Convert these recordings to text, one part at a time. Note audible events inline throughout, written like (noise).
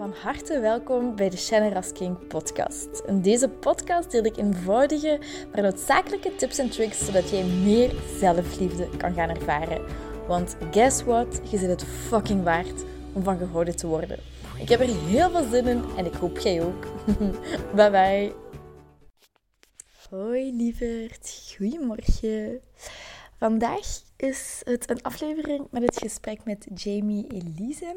Van harte welkom bij de Shannon Rasking podcast. In deze podcast deel ik eenvoudige, maar noodzakelijke tips en tricks zodat jij meer zelfliefde kan gaan ervaren. Want guess what? Je zit het fucking waard om van gehouden te worden. Ik heb er heel veel zin in en ik hoop jij ook. (laughs) bye bye. Hoi lieverd, goedemorgen. Vandaag is het een aflevering met het gesprek met Jamie Elise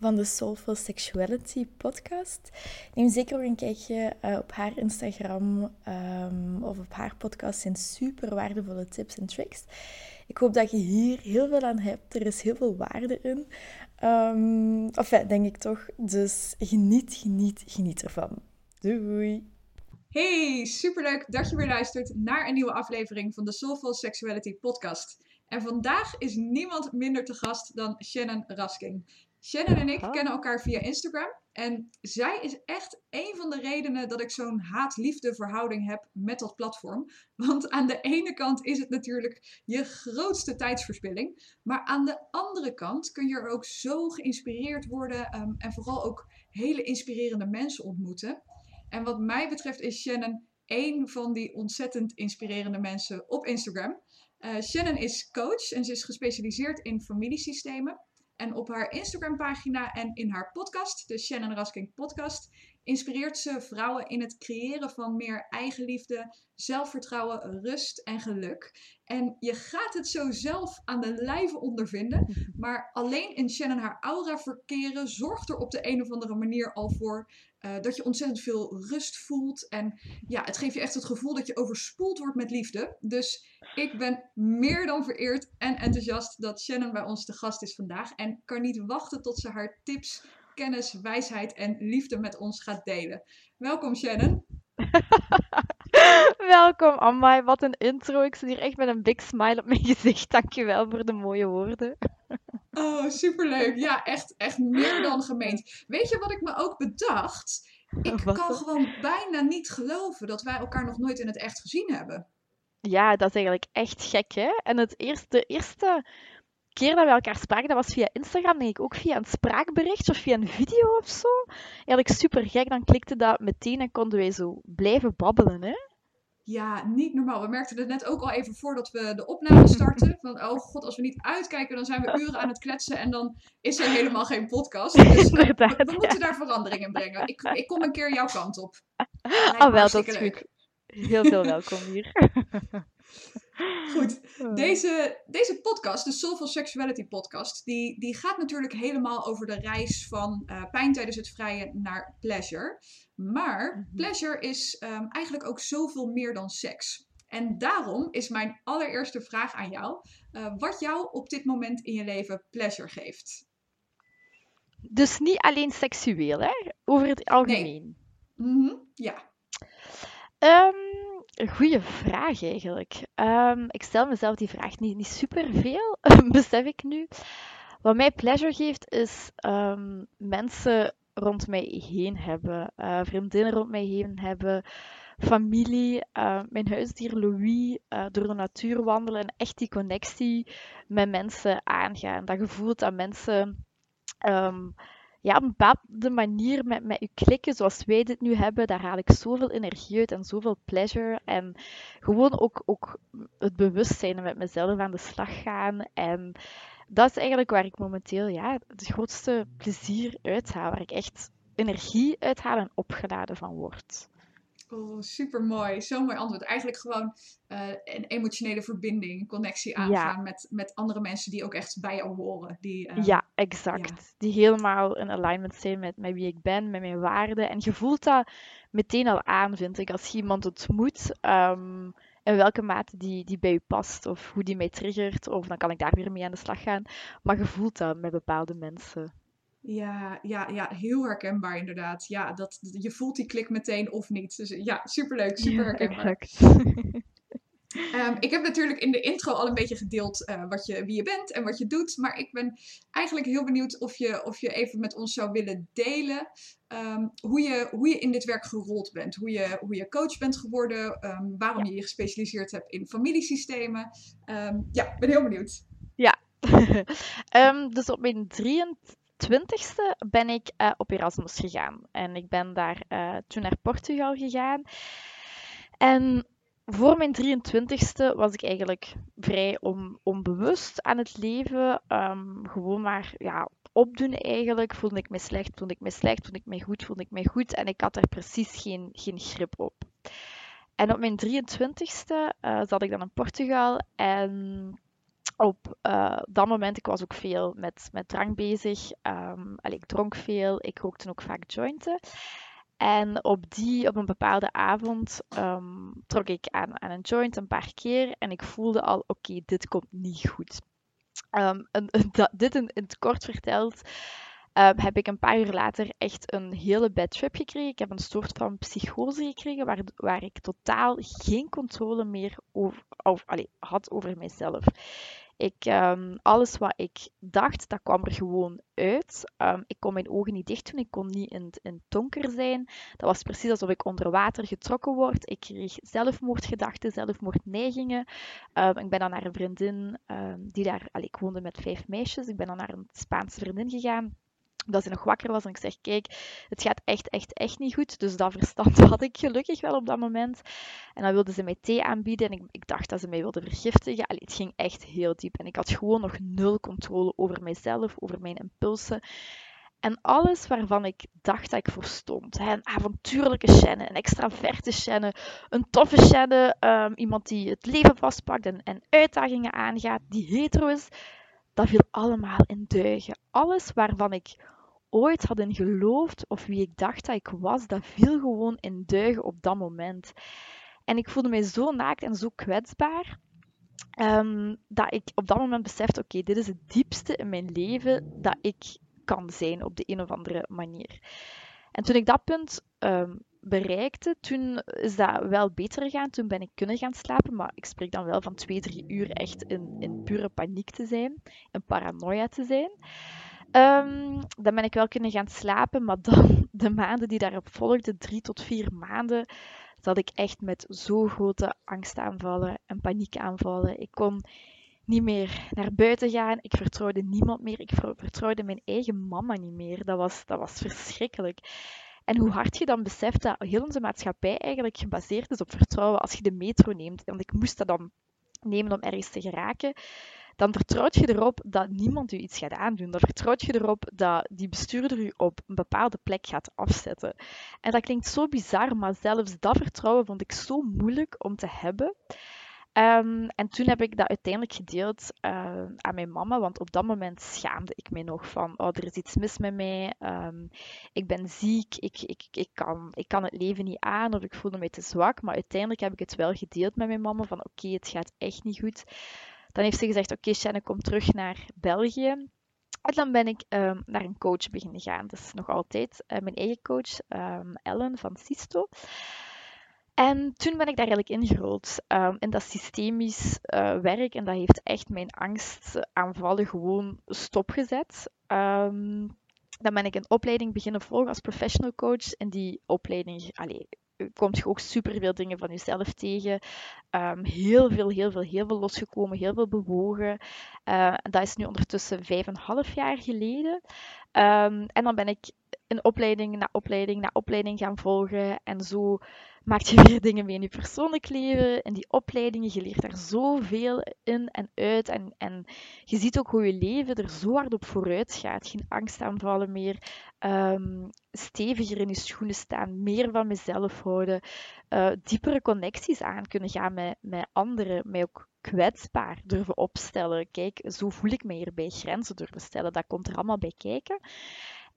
van de Soulful Sexuality podcast. Neem zeker ook een kijkje uh, op haar Instagram um, of op haar podcast. zijn super waardevolle tips en tricks. Ik hoop dat je hier heel veel aan hebt. Er is heel veel waarde in. Um, of ja, denk ik toch. Dus geniet, geniet, geniet ervan. Doei! Hey, superleuk dat je weer luistert naar een nieuwe aflevering van de Soulful Sexuality podcast. En vandaag is niemand minder te gast dan Shannon Rasking. Shannon en ik kennen elkaar via Instagram. En zij is echt een van de redenen dat ik zo'n haat-liefde verhouding heb met dat platform. Want aan de ene kant is het natuurlijk je grootste tijdsverspilling. Maar aan de andere kant kun je er ook zo geïnspireerd worden. Um, en vooral ook hele inspirerende mensen ontmoeten. En wat mij betreft is Shannon één van die ontzettend inspirerende mensen op Instagram. Uh, Shannon is coach en ze is gespecialiseerd in familiesystemen. En op haar Instagram-pagina en in haar podcast, de Shannon Rasking Podcast, inspireert ze vrouwen in het creëren van meer eigenliefde, zelfvertrouwen, rust en geluk. En je gaat het zo zelf aan de lijve ondervinden, (laughs) maar alleen in Shannon haar aura verkeren zorgt er op de een of andere manier al voor uh, dat je ontzettend veel rust voelt. En ja, het geeft je echt het gevoel dat je overspoeld wordt met liefde. Dus ik ben meer dan vereerd en enthousiast dat Shannon bij ons te gast is vandaag. En kan niet wachten tot ze haar tips, kennis, wijsheid en liefde met ons gaat delen. Welkom Shannon. (laughs) Welkom Amai, wat een intro. Ik zit hier echt met een big smile op mijn gezicht. Dankjewel voor de mooie woorden. Oh, superleuk. Ja, echt, echt meer dan gemeend. Weet je wat ik me ook bedacht? Ik kan gewoon bijna niet geloven dat wij elkaar nog nooit in het echt gezien hebben. Ja, dat is eigenlijk echt gek, hè? En het eerste, de eerste keer dat we elkaar spraken, dat was via Instagram, denk ik ook via een spraakbericht of via een video of zo. Eigenlijk super gek, dan klikte dat meteen en konden wij zo blijven babbelen, hè? Ja, niet normaal. We merkten het net ook al even voordat we de opname (laughs) starten. Van, oh god, als we niet uitkijken, dan zijn we (laughs) uren aan het kletsen en dan is er helemaal geen podcast. (laughs) Dus we, we, moeten daar verandering in brengen. Ik, ik kom een keer jouw kant op. oh, wel, dat is goed. Heel veel welkom hier. Goed, (laughs) deze, deze podcast, de Soulful Sexuality podcast, die, die gaat natuurlijk helemaal over de reis van uh, pijn tijdens het vrije naar pleasure. Maar mhm. pleasure is um, eigenlijk ook zoveel meer dan seks. En daarom is mijn allereerste vraag aan jou: uh, wat jou op dit moment in je leven pleasure geeft? Dus niet alleen seksueel, hè? Over het algemeen. Nee. Mm -hmm. Ja. Um, goede vraag eigenlijk. Um, ik stel mezelf die vraag niet, niet super veel, (laughs) besef ik nu. Wat mij pleasure geeft, is um, mensen rond mij heen hebben, uh, vriendinnen rond mij heen hebben, familie, uh, mijn huisdier Louis, uh, door de natuur wandelen en echt die connectie met mensen aangaan. Dat gevoel dat mensen um, ja, op een bepaalde manier met, met u klikken zoals wij dit nu hebben, daar haal ik zoveel energie uit en zoveel pleasure. En gewoon ook, ook het bewustzijn met mezelf aan de slag gaan. En dat is eigenlijk waar ik momenteel ja, het grootste plezier uithaal. Waar ik echt energie uithaal en opgeladen van word. Oh, super mooi. Zo'n mooi antwoord. Eigenlijk gewoon uh, een emotionele verbinding, connectie aangaan met, met andere mensen die ook echt bij jou horen. Die, uh, ja, exact. Die helemaal in alignment zijn met, met wie ik ben, met mijn waarden. En je voelt dat meteen al aan, vind ik, als je iemand ontmoet. Um, in welke mate die, die bij je past, of hoe die mij triggert, of dan kan ik daar weer mee aan de slag gaan. Maar je voelt dat met bepaalde mensen. Ja, ja, ja, heel herkenbaar inderdaad. Ja, dat, je voelt die klik meteen of niet. Dus ja, superleuk, super herkenbaar. um, (laughs) ik heb natuurlijk in de intro al een beetje gedeeld uh, wat je, wie je bent en wat je doet. Maar ik ben eigenlijk heel benieuwd of je, of je even met ons zou willen delen um, hoe, je, hoe je in dit werk gerold bent. Hoe je, hoe je coach bent geworden, um, waarom je je gespecialiseerd hebt in familiesystemen. ja, ik ben heel benieuwd. Ja, (laughs) dus op mijn 23 twintigste ben ik uh, op Erasmus gegaan. En ik ben daar uh, toen naar Portugal gegaan. En voor mijn 23ste was ik eigenlijk vrij on, onbewust aan het leven. Um, gewoon maar ja, opdoen eigenlijk. Voelde ik me slecht, voelde ik me slecht, voelde ik me goed, voelde ik me goed. En ik had daar precies geen, geen grip op. En op mijn 23ste uh, zat ik dan in Portugal en op uh, dat moment, ik was ook veel met, met drank bezig. Allee, ik dronk veel, ik rookte ook vaak jointen. En op, die, op een bepaalde avond um, trok ik aan, aan een joint een paar keer en ik voelde al, oké, dit komt niet goed. (laughs) Dat, dit in, het kort verteld, heb ik een paar uur later echt een hele bad trip gekregen. Ik heb een soort van psychose gekregen waar, waar ik totaal geen controle meer over, had over mijzelf. Ik, um, alles wat ik dacht, dat kwam er gewoon uit. Um, ik kon mijn ogen niet dicht doen, ik kon niet in, in donker zijn. Dat was precies alsof ik onder water getrokken word. Ik kreeg zelfmoordgedachten, zelfmoordneigingen. Um, ik ben dan naar een vriendin, die daar, allee, ik woonde met vijf meisjes, ik ben dan naar een Spaanse vriendin gegaan dat ze nog wakker was en ik zeg, kijk, het gaat echt, echt, echt niet goed. Dus dat verstand (laughs) had ik gelukkig wel op dat moment. En dan wilde ze mij thee aanbieden en ik, ik dacht dat ze mij wilde vergiftigen. Allee, het ging echt heel diep en ik had gewoon nog nul controle over mijzelf, over mijn impulsen. En alles waarvan ik dacht dat ik voor stond. Hè, een avontuurlijke Shannon, een extraverte Shannon, een toffe Shannon, um, iemand die het leven vastpakt en, en uitdagingen aangaat, die hetero is, dat viel allemaal in duigen. Alles waarvan ik ooit had in geloofd of wie ik dacht dat ik was, dat viel gewoon in duigen op dat moment. En ik voelde mij zo naakt en zo kwetsbaar. Um, dat ik op dat moment besefte, oké, dit is het diepste in mijn leven dat ik kan zijn op de een of andere manier. En toen ik dat punt um, bereikte, toen is dat wel beter gegaan. Toen ben ik kunnen gaan slapen, maar ik spreek dan wel van twee, drie uur echt in, in pure paniek te zijn, in paranoia te zijn. Um, dan ben ik wel kunnen gaan slapen, maar dan (laughs) de maanden die daarop volgden, drie tot vier maanden, zat ik echt met zo grote angstaanvallen en paniekaanvallen. Ik kon niet meer naar buiten gaan. Ik vertrouwde niemand meer. Ik vertrouwde mijn eigen mama niet meer. Dat was, dat was verschrikkelijk. En hoe hard je dan beseft dat heel onze maatschappij eigenlijk gebaseerd is op vertrouwen als je de metro neemt. Want ik moest dat dan nemen om ergens te geraken dan vertrouwt je erop dat niemand u iets gaat aandoen. Dan vertrouwt je erop dat die bestuurder u op een bepaalde plek gaat afzetten. En dat klinkt zo bizar, maar zelfs dat vertrouwen vond ik zo moeilijk om te hebben. Um, en toen heb ik dat uiteindelijk gedeeld uh, aan mijn mama, want op dat moment schaamde ik me nog van, oh, er is iets mis met mij, um, ik ben ziek, ik, ik, ik, kan, ik kan het leven niet aan of ik voelde me te zwak. Maar uiteindelijk heb ik het wel gedeeld met mijn mama van, oké, het gaat echt niet goed. Dan heeft ze gezegd, oké, okay, Shannon, kom terug naar België. En dan ben ik um, naar een coach beginnen gaan. Dat is nog altijd uh, mijn eigen coach, um, Ellen van Sisto. En toen ben ik daar eigenlijk ingerold um, in dat systemisch uh, werk. En dat heeft echt mijn angstaanvallen gewoon stopgezet. Dan ben ik een opleiding beginnen volgen als professional coach. En die opleiding, allee, komt je ook superveel dingen van jezelf tegen. Um, heel veel, heel veel, heel veel losgekomen, heel veel bewogen. Uh, dat is nu ondertussen vijf en een half jaar geleden. Um, en dan ben ik een opleiding na opleiding na opleiding gaan volgen. En zo maak je (laughs) weer dingen mee in je persoonlijk leven. En die opleidingen, je leert daar zoveel in en uit. En, en je ziet ook hoe je leven er zo hard op vooruit gaat. Geen angstaanvallen meer. Um, steviger in je schoenen staan. Meer van mezelf houden. Uh, diepere connecties aan kunnen gaan met, met anderen. Mij ook kwetsbaar durven opstellen. Kijk, zo voel ik me hierbij. Grenzen durven stellen. Dat komt er allemaal bij kijken.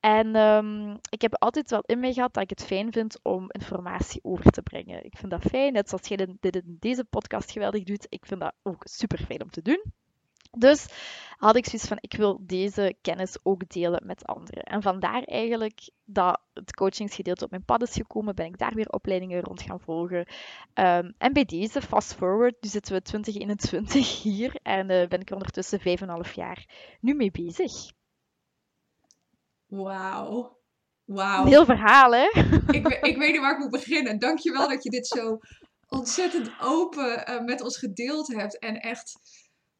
En um, ik heb altijd wel in mij gehad dat ik het fijn vind om informatie over te brengen. Ik vind dat fijn, net zoals jij dit in deze podcast geweldig doet. Ik vind dat ook super fijn om te doen. Dus had ik zoiets van, ik wil deze kennis ook delen met anderen. En vandaar eigenlijk dat het coachingsgedeelte op mijn pad is gekomen, ben ik daar weer opleidingen rond gaan volgen. Um, en bij deze, fast forward, nu zitten we 2021 hier en uh, ben ik er ondertussen 5,5 jaar nu mee bezig. Wauw. Wauw. Heel verhaal, hè? Ik, ik weet niet waar ik moet beginnen. Dankjewel dat je dit zo ontzettend open uh, met ons gedeeld hebt. En echt,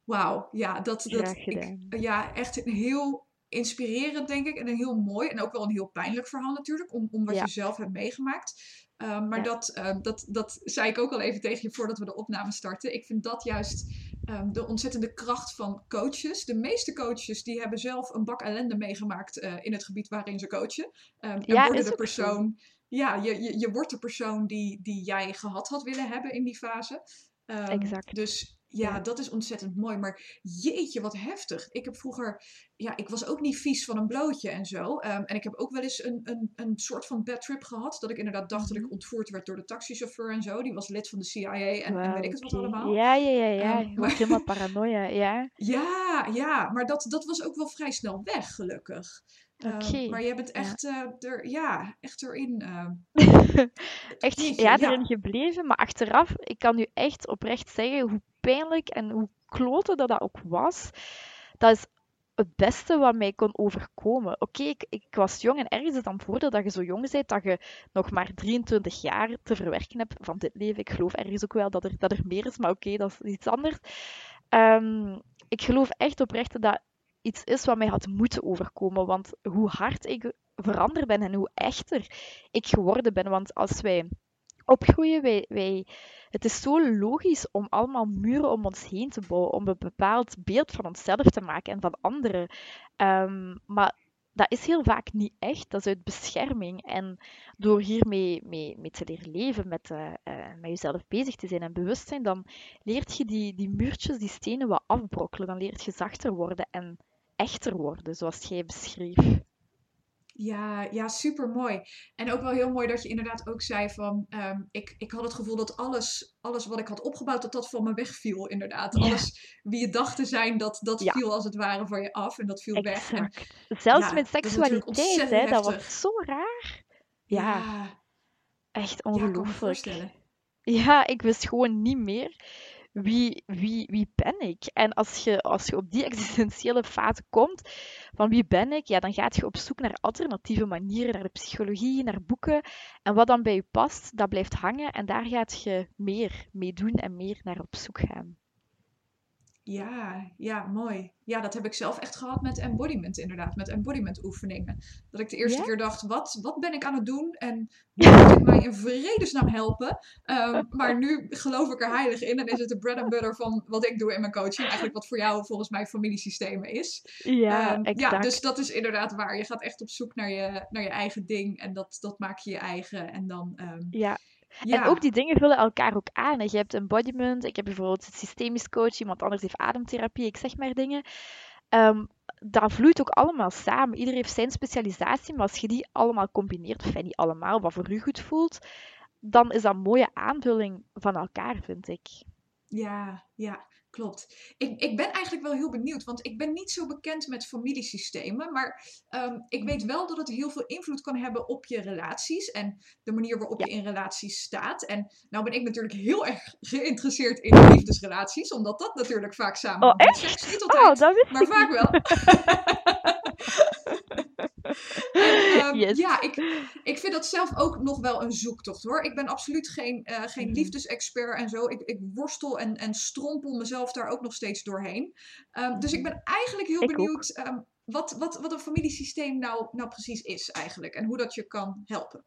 wauw. Ja, dat, dat ik, ja, echt een heel inspirerend, denk ik. En een heel mooi en ook wel een heel pijnlijk verhaal natuurlijk. Om, om wat Ja. je zelf hebt meegemaakt. Ehm, maar Ja. dat, ehm, dat, dat zei ik ook al even tegen je voordat we de opname starten. Ik vind dat juist ehm, de ontzettende kracht van coaches. De meeste coaches die hebben zelf een bak ellende meegemaakt eh, in het gebied waarin ze coachen. Ehm, en Ja, worden is de persoon. Ja, je, je, je wordt de persoon die, die jij gehad had willen hebben in die fase. Ehm, Exact. Dus ja, dat is ontzettend mooi. Maar jeetje, wat heftig. Ik heb vroeger, ja, ik was ook niet vies van een blootje en zo. Ehm, en ik heb ook wel eens een, een, een soort van bad trip gehad. Dat ik inderdaad dacht dat Mhm. ik ontvoerd werd door de taxichauffeur en zo. Die was lid van de CIA en, en Wauw, weet ik het wat allemaal. Ja, ja, ja, ja. Je maar- helemaal (laughs) paranoia, ja. Ja, ja, maar dat, dat was ook wel vrij snel weg, gelukkig. Oké, maar jij bent ja. echt, eh, er, ja, echt erin. ehm, (laughs) Echt, ja, ja. erin gebleven. Maar achteraf, ik kan u echt oprecht zeggen hoe pijnlijk en hoe kloten dat dat ook was. Dat is het beste wat mij kon overkomen. Oké, ik, ik was jong en ergens is het dan voordeel dat je zo jong bent dat je nog maar 23 jaar te verwerken hebt van dit leven. Ik geloof ergens ook wel dat er, dat er meer is, maar oké, dat is iets anders. Ehm, ik geloof echt oprecht dat dat iets is wat mij had moeten overkomen. Want hoe hard ik veranderd ben en hoe echter ik geworden ben. Want als wij opgroeien, wij, wij, het is zo logisch om allemaal muren om ons heen te bouwen, om een bepaald beeld van onszelf te maken en van anderen. Ehm, maar dat is heel vaak niet echt, dat is uit bescherming. En door hiermee mee, mee te leren leven, met, eh, eh, met jezelf bezig te zijn en bewust zijn, dan leert je die, die muurtjes, die stenen wat afbrokkelen. Dan leert je zachter worden en echter worden, zoals jij beschreef. Ja, ja, super mooi. En ook wel heel mooi dat je inderdaad ook zei van, ehm, ik, ik had het gevoel dat alles, alles wat ik had opgebouwd, dat dat van me wegviel, inderdaad. Ja. Alles wie je dacht te zijn, dat, dat Ja. viel als het ware van je af en dat viel weg. En. Zelfs ja, met dat seksualiteit, hè, ontzettend dat was zo raar. Ja, echt ongelooflijk. voorstellen. Ja, ik wist gewoon niet meer wie, wie, wie ben ik. En als je, als je op die existentiële fase komt van wie ben ik, ja, dan gaat je op zoek naar alternatieve manieren, naar de psychologie, naar boeken. En wat dan bij je past, dat blijft hangen en daar gaat je meer mee doen en meer naar op zoek gaan. Ja, ja, mooi. Ja, dat heb ik zelf echt gehad met embodiment, inderdaad. Met embodiment oefeningen. Dat ik de eerste Ja? keer dacht, wat, wat ben ik aan het doen? En moet dit mij in vredesnaam helpen? Ehm, maar nu geloof ik er heilig in. En is het de bread and butter van wat ik doe in mijn coaching. Eigenlijk wat voor jou volgens mij familiesystemen is. Ja, Ehm, ja, exact. dus dat is inderdaad waar. Je gaat echt op zoek naar je, naar je eigen ding. En dat, dat maak je je eigen. En dan, ehm, Ja. Ja. En ook die dingen vullen elkaar ook aan. Je hebt embodiment, ik heb bijvoorbeeld systemisch coach, iemand anders heeft ademtherapie, ik zeg maar dingen. Ehm, dat vloeit ook allemaal samen. Iedereen heeft zijn specialisatie, maar als je die allemaal combineert, of niet allemaal, wat voor u goed voelt, dan is dat een mooie aanvulling van elkaar, vind ik. Ja, ja, klopt. Ik, ik ben eigenlijk wel heel benieuwd, want ik ben niet zo bekend met familiesystemen, maar ehm, ik weet wel dat het heel veel invloed kan hebben op je relaties en de manier waarop Ja. je in relaties staat. En nou ben ik natuurlijk heel erg geïnteresseerd in liefdesrelaties, omdat dat natuurlijk vaak samen Oh, met seks. Niet Oh, altijd, dat wist maar vaak niet. wel. (laughs) Ehm, Yes. Ja, ik, ik vind dat zelf ook nog wel een zoektocht hoor. Ik ben absoluut geen, eh, geen Mhm. liefdesexpert en zo. Ik, ik worstel en, en strompel mezelf daar ook nog steeds doorheen. Ehm, dus ik ben eigenlijk heel Ik benieuwd ehm, wat, wat, wat een familiesysteem nou, nou precies is eigenlijk. En hoe dat je kan helpen.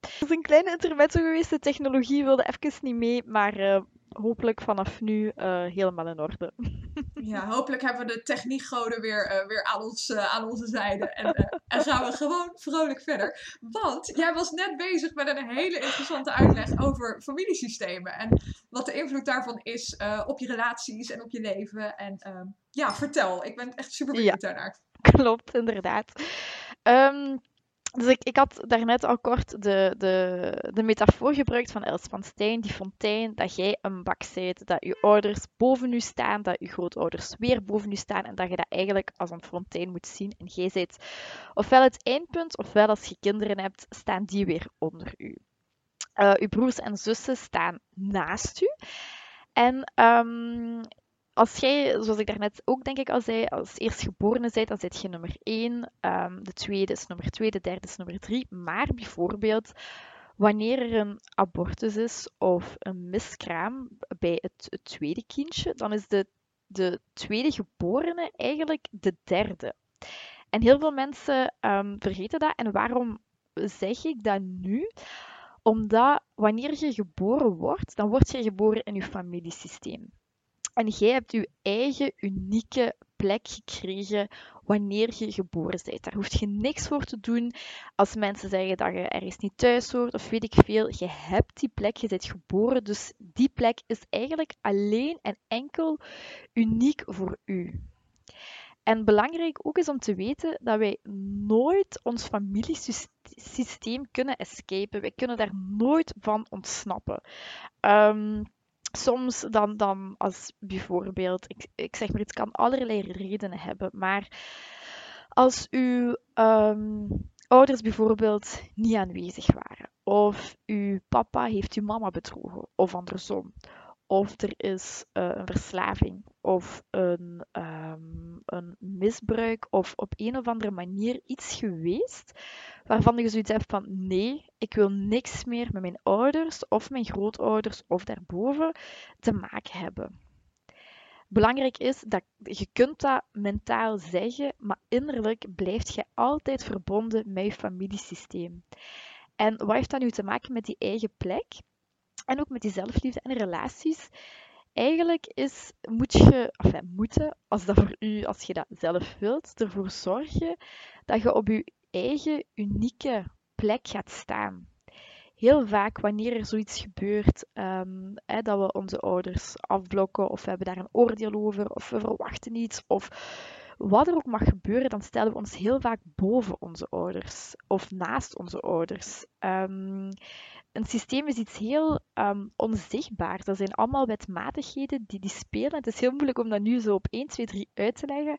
Het is een kleine intermezzo geweest. De technologie wilde even niet mee, maar eh, hopelijk vanaf nu eh, helemaal in orde. (laughs) Ja, hopelijk hebben we de techniekgoden weer, eh, weer aan, ons, eh, aan onze zijde. En, (laughs) en gaan we gewoon vrolijk verder. Want jij was net bezig met een hele interessante uitleg over familiesystemen. En wat de invloed daarvan is op je relaties en op je leven. En ehm, ja, vertel. Ik ben echt super benieuwd daarnaar. (laughs) Klopt, inderdaad. Ehm, dus ik, ik had daarnet al kort de, de, de metafoor gebruikt van Els van Stein, die fontein, dat jij een bak bent, dat je ouders boven u staan, dat je grootouders weer boven u staan en dat je dat eigenlijk als een fontein moet zien. En jij bent ofwel het eindpunt, ofwel als je kinderen hebt, staan die weer onder u. Eh uw broers en zussen staan naast u. En ehm, als jij, zoals ik daarnet ook denk ik al zei, als eerstgeborene bent, dan zit je nummer 1. de tweede is nummer 2, de derde is nummer 3. Maar bijvoorbeeld, wanneer er een abortus is of een miskraam bij het, tweede kindje, dan is de, de tweede geborene eigenlijk de derde. En heel veel mensen um, vergeten dat. En waarom zeg ik dat nu? Omdat wanneer je geboren wordt, dan word je geboren in je familiesysteem. En jij hebt je eigen unieke plek gekregen wanneer je geboren bent. Daar hoef je niks voor te doen. Als mensen zeggen dat je ergens niet thuis hoort of weet ik veel, je hebt die plek, je bent geboren. Dus die plek is eigenlijk alleen en enkel uniek voor u. En belangrijk ook is om te weten dat wij nooit ons familiesysteem kunnen escapen. Wij kunnen daar nooit van ontsnappen. Um, soms dan, dan als bijvoorbeeld, ik, ik zeg maar, het kan allerlei redenen hebben, maar als uw um, ouders bijvoorbeeld niet aanwezig waren, of uw papa heeft uw mama bedrogen, of andersom, of er is uh, een verslaving of een, um, een misbruik of op een of andere manier iets geweest waarvan je zoiets hebt van nee, ik wil niks meer met mijn ouders of mijn grootouders of daarboven te maken hebben. Belangrijk is dat je kunt dat mentaal zeggen, maar innerlijk blijft je altijd verbonden met je familiesysteem. En wat heeft dat nu te maken met die eigen plek? En ook met die zelfliefde en relaties. Eigenlijk is, moet je, enfin, moeten, als, dat voor u, als je dat zelf wilt, ervoor zorgen dat je op je eigen unieke plek gaat staan. Heel vaak wanneer er zoiets gebeurt, um, hè, dat we onze ouders afblokken of we hebben daar een oordeel over of we verwachten iets of wat er ook mag gebeuren, dan stellen we ons heel vaak boven onze ouders of naast onze ouders. Um, een systeem is iets heel um, onzichtbaars. Dat zijn allemaal wetmatigheden die, die spelen. Het is heel moeilijk om dat nu zo op 1, 2, 3 uit te leggen.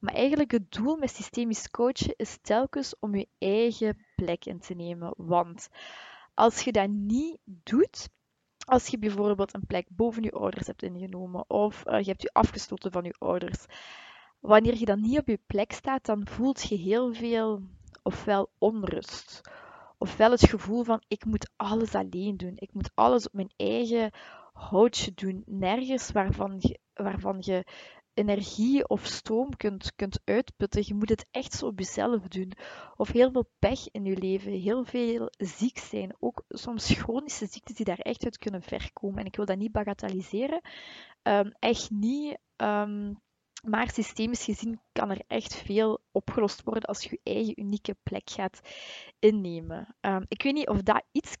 Maar eigenlijk het doel met systemisch coachen is telkens om je eigen plek in te nemen. Want als je dat niet doet, als je bijvoorbeeld een plek boven je ouders hebt ingenomen of uh, je hebt je afgestoten van je ouders, wanneer je dan niet op je plek staat, dan voelt je heel veel ofwel onrust ofwel het gevoel van ik moet alles alleen doen. Ik moet alles op mijn eigen houtje doen. Nergens waarvan je, waarvan je energie of stoom kunt, kunt uitputten. Je moet het echt zo op jezelf doen. Of heel veel pech in je leven, heel veel ziek zijn. Ook soms chronische ziektes die daar echt uit kunnen verkomen. En ik wil dat niet bagatelliseren. Um, echt niet. Um, maar systemisch gezien kan er echt veel opgelost worden als je je eigen unieke plek gaat innemen. Um, ik weet niet of dat iets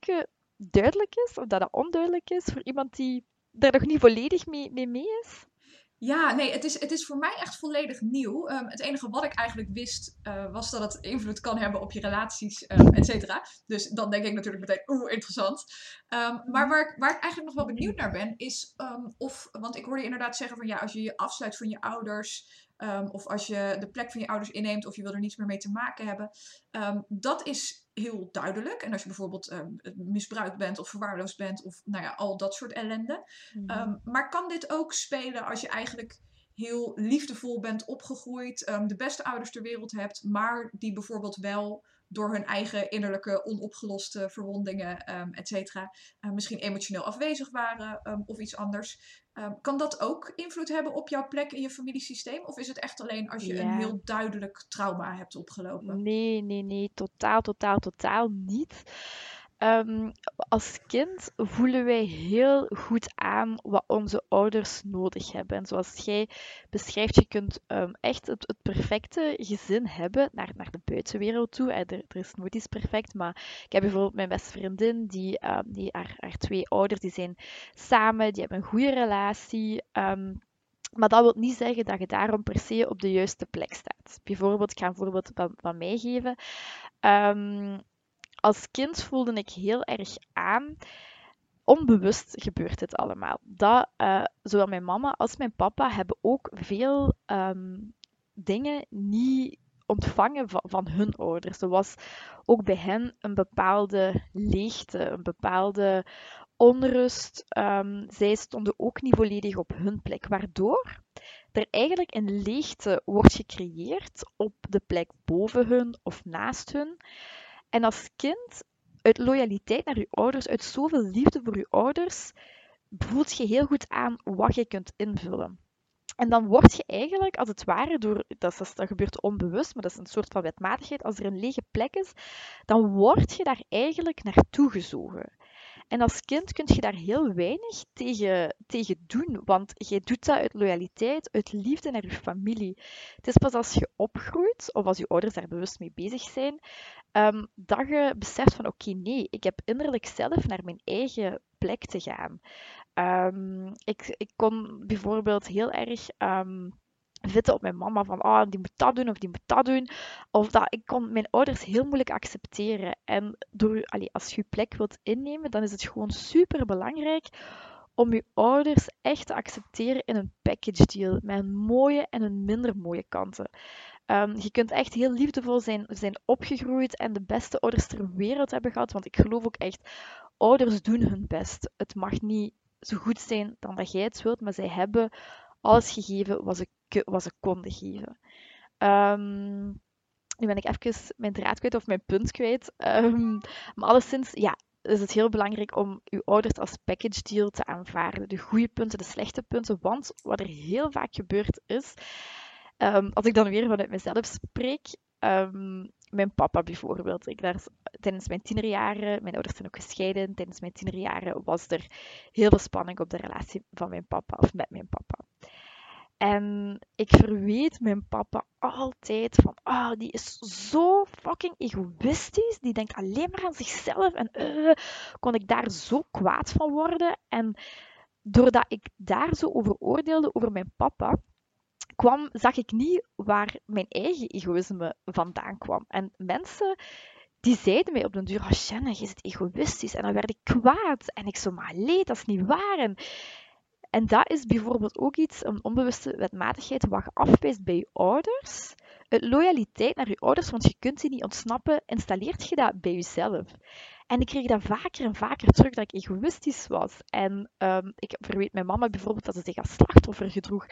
duidelijk is, of dat dat onduidelijk is voor iemand die daar nog niet volledig mee, mee is. Ja, nee, het is, het is voor mij echt volledig nieuw. Um, het enige wat ik eigenlijk wist, uh, was dat het invloed kan hebben op je relaties, um, et cetera. Dus dan denk ik natuurlijk meteen, oeh, interessant. Um, maar waar ik, waar ik eigenlijk nog wel benieuwd naar ben, is of, want ik hoorde inderdaad zeggen van ja, als je je afsluit van je ouders, of als je de plek van je ouders inneemt of je wil er niets meer mee te maken hebben. Dat is heel duidelijk. En als je bijvoorbeeld um, misbruikt bent of verwaarloosd bent of nou ja, al dat soort ellende. Mm maar kan dit ook spelen als je eigenlijk heel liefdevol bent opgegroeid, de beste ouders ter wereld hebt, maar die bijvoorbeeld wel door hun eigen innerlijke onopgeloste verwondingen, um, et cetera, uh, misschien emotioneel afwezig waren um, of iets anders. Um, kan dat ook invloed hebben op jouw plek in je familiesysteem? Of is het echt alleen als je ja. een heel duidelijk trauma hebt opgelopen? Nee, nee, nee, totaal, totaal, totaal niet. Um, als kind voelen wij heel goed aan wat onze ouders nodig hebben. En zoals jij beschrijft, je kunt um, echt het, perfecte gezin hebben naar, naar de buitenwereld toe. Er, er, is nooit iets perfect, maar ik heb bijvoorbeeld mijn beste vriendin, die, um, die haar, haar, twee ouders, die zijn samen, die hebben een goede relatie. Maar dat wil niet zeggen dat je daarom per se op de juiste plek staat. Bijvoorbeeld, ik ga een voorbeeld van, mij geven. Als kind voelde ik heel erg aan. Onbewust gebeurt het allemaal. Dat uh, zowel mijn mama als mijn papa hebben ook veel um, dingen niet ontvangen van, hun ouders. Er was ook bij hen een bepaalde leegte, een bepaalde onrust. Um, zij stonden ook niet volledig op hun plek, waardoor er eigenlijk een leegte wordt gecreëerd op de plek boven hun of naast hun. En als kind, uit loyaliteit naar je ouders, uit zoveel liefde voor je ouders, voelt je heel goed aan wat je kunt invullen. En dan word je eigenlijk, als het ware, door, dat, dat gebeurt onbewust, maar dat is een soort van wetmatigheid, als er een lege plek is, dan word je daar eigenlijk naartoe gezogen. En als kind kun je daar heel weinig tegen, tegen doen, want je doet dat uit loyaliteit, uit liefde naar je familie. Het is pas als je opgroeit, of als je ouders daar bewust mee bezig zijn, um, dat je beseft van oké, nee, ik heb innerlijk zelf naar mijn eigen plek te gaan. Um, ik, ik kon bijvoorbeeld heel erg um, vitten op mijn mama van oh, die moet dat doen of die moet dat doen. Of dat ik kon mijn ouders heel moeilijk accepteren. En door, als je je plek wilt innemen, dan is het gewoon super belangrijk om je ouders echt te accepteren in een package deal. Met een mooie en een minder mooie kanten. Um, je kunt echt heel liefdevol zijn, zijn opgegroeid en de beste ouders ter wereld hebben gehad. Want ik geloof ook echt, ouders doen hun best. Het mag niet zo goed zijn dan dat jij het wilt, maar zij hebben alles gegeven wat ze, wat ze konden geven. Um, nu ben ik even mijn draad kwijt of mijn punt kwijt. Um, maar alleszins, ja, is het heel belangrijk om je ouders als package deal te aanvaarden. De goede punten, de slechte punten. Want wat er heel vaak gebeurd is, um, als ik dan weer vanuit mezelf spreek, mijn papa bijvoorbeeld. Ik daar, tijdens mijn tienerjaren, mijn ouders zijn ook gescheiden, tijdens mijn tienerjaren was er heel veel spanning op de relatie van mijn papa of met mijn papa. En ik verweet mijn papa altijd van, ah, die is zo fucking egoïstisch. Die denkt alleen maar aan zichzelf. En uh, kon ik daar zo kwaad van worden. En doordat ik daar zo over oordeelde over mijn papa, kwam, zag ik niet waar mijn eigen egoïsme vandaan kwam. En mensen die zeiden mij op den duur, oh Shanna, je zit egoïstisch. En dan werd ik kwaad. En ik zo, maar leed, dat is niet waar. En, en dat is bijvoorbeeld ook iets, een onbewuste wetmatigheid, wat je afwijst bij je ouders. Het loyaliteit naar je ouders, want je kunt die niet ontsnappen, installeert je dat bij jezelf. En ik kreeg dat vaker en vaker terug dat ik egoïstisch was. En um, ik verweet mijn mama bijvoorbeeld dat ze zich als slachtoffer gedroeg.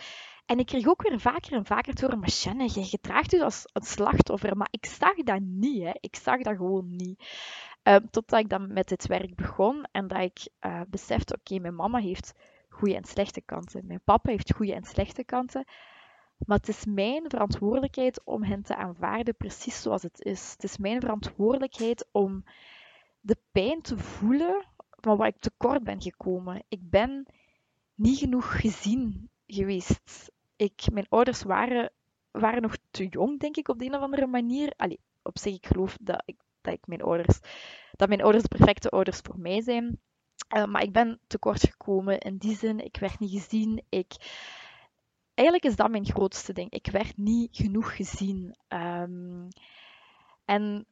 En ik kreeg ook weer vaker en vaker te horen, maar Shanna, je gedraagt als een slachtoffer. Maar ik zag dat niet, hè. Ik zag dat gewoon niet. Um, totdat ik dan met dit werk begon en dat ik uh, besefte, oké, mijn mama heeft goede en slechte kanten. Mijn papa heeft goede en slechte kanten. Maar het is mijn verantwoordelijkheid om hen te aanvaarden precies zoals het is. Het is mijn verantwoordelijkheid om de pijn te voelen van waar ik tekort ben gekomen. Ik ben niet genoeg gezien geweest. Ik, mijn ouders waren, waren nog te jong, denk ik, op de een of andere manier. Allee, op zich, ik geloof dat ik, dat ik mijn ouders, dat mijn ouders de perfecte ouders voor mij zijn. Uh, maar ik ben tekort gekomen in die zin. Ik werd niet gezien. Ik, eigenlijk is dat mijn grootste ding. Ik werd niet genoeg gezien. Um, en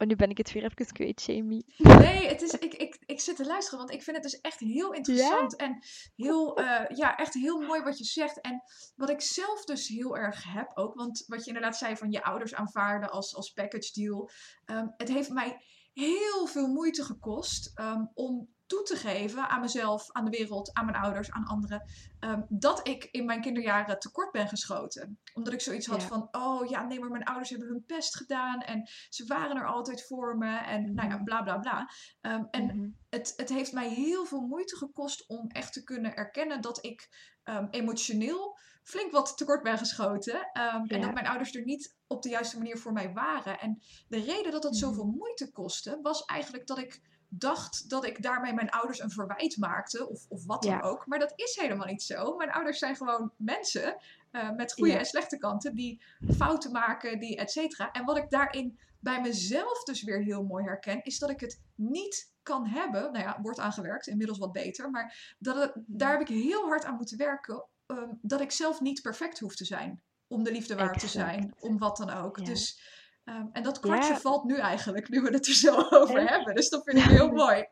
Oh, nu ben ik het weer even kwijt, Jamie. Nee, het is, ik, ik, ik zit te luisteren, want ik vind het dus echt heel interessant. En heel, uh, ja, echt heel mooi wat je zegt. En wat ik zelf dus heel erg heb ook, want wat je inderdaad zei van je ouders aanvaarden als, als package deal. Um, het heeft mij heel veel moeite gekost um, om toe te geven aan mezelf, aan de wereld, aan mijn ouders, aan anderen, um, dat ik in mijn kinderjaren tekort ben geschoten. Omdat ik zoiets had van, oh ja, nee, maar mijn ouders hebben hun best gedaan en ze waren er altijd voor me en nou ja, bla bla bla. Um, en mm-hmm. het, het heeft mij heel veel moeite gekost om echt te kunnen erkennen dat ik um, emotioneel flink wat tekort ben geschoten. Ja. En dat mijn ouders er niet op de juiste manier voor mij waren. En de reden dat het mm-hmm. zoveel moeite kostte, was eigenlijk dat ik dacht dat ik daarmee mijn ouders een verwijt maakte, of, of wat dan ook. Maar dat is helemaal niet zo. Mijn ouders zijn gewoon mensen uh, met goede ja. en slechte kanten, die fouten maken, die et cetera. En wat ik daarin bij mezelf dus weer heel mooi herken, is dat ik het niet kan hebben. Nou ja, wordt aangewerkt, inmiddels wat beter. Maar dat het, daar heb ik heel hard aan moeten werken, um, dat ik zelf niet perfect hoef te zijn. Om de liefde waard te zijn, om wat dan ook. Ja. Dus Um, en dat kwartje ja. valt nu eigenlijk, nu we het er zo (laughs) over hebben. Dus dat vind ik heel (laughs) mooi.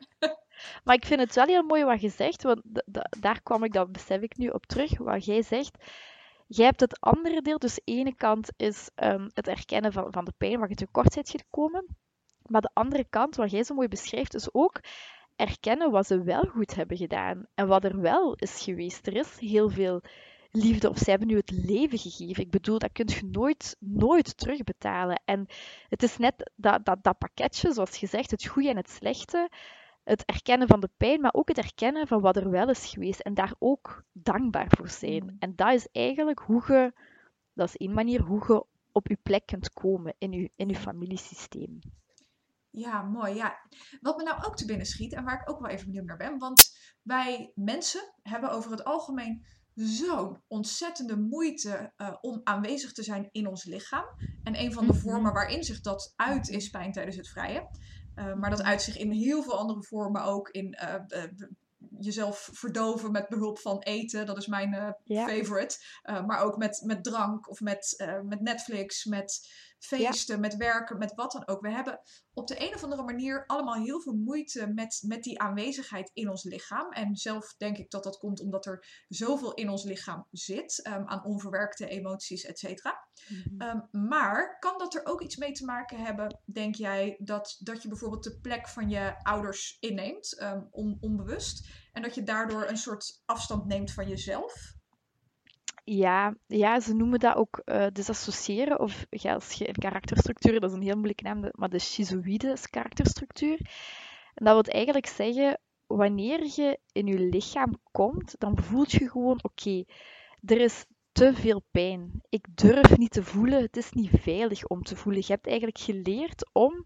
Maar ik vind het wel heel mooi wat je zegt, want daar kwam ik, dat besef ik nu op terug, wat jij zegt. Jij hebt het andere deel, dus de ene kant is um, het erkennen van, van de pijn waar je tekort bent gekomen. Maar de andere kant, wat jij zo mooi beschrijft, is ook erkennen wat ze wel goed hebben gedaan. En wat er wel is geweest. Er is heel veel liefde of zij hebben u het leven gegeven. Ik bedoel, dat kun je nooit, nooit terugbetalen. En het is net dat, dat, dat pakketje, zoals gezegd, het goede en het slechte. het erkennen van de pijn, maar ook het erkennen van wat er wel is geweest en daar ook dankbaar voor zijn. Mm. En dat is eigenlijk hoe je, dat is één manier hoe je op je plek kunt komen in je, in je familiesysteem. Ja, mooi. Ja. Wat me nou ook te binnen schiet en waar ik ook wel even benieuwd naar ben. Want wij mensen hebben over het algemeen zo'n ontzettende moeite eh, om aanwezig te zijn in ons lichaam. En een van de Mhm. vormen waarin zich dat uit is pijn tijdens het vrije. Uh, maar dat uit zich in heel veel andere vormen ook. In uh, uh, jezelf verdoven met behulp van eten. Dat is mijn Ja. favorite. Maar ook met, met drank of met, met Netflix, met feesten, met werken, met wat dan ook. We hebben op de een of andere manier allemaal heel veel moeite met, met die aanwezigheid in ons lichaam. En zelf denk ik dat dat komt omdat er zoveel in ons lichaam zit. Um, aan onverwerkte emoties, et cetera. Mhm. Um, maar kan dat er ook iets mee te maken hebben, denk jij, dat, dat je bijvoorbeeld de plek van je ouders inneemt, um, on, onbewust, en dat je daardoor een soort afstand neemt van jezelf? Ja, ja, ze noemen dat ook uh. Of als je een karakterstructuur, dat is een heel moeilijke naam, maar de schizoïde karakterstructuur. En dat wil eigenlijk zeggen, wanneer je in je lichaam komt, dan voelt je gewoon, oké, er is te veel pijn. Ik durf niet te voelen, het is niet veilig om te voelen. Je hebt eigenlijk geleerd om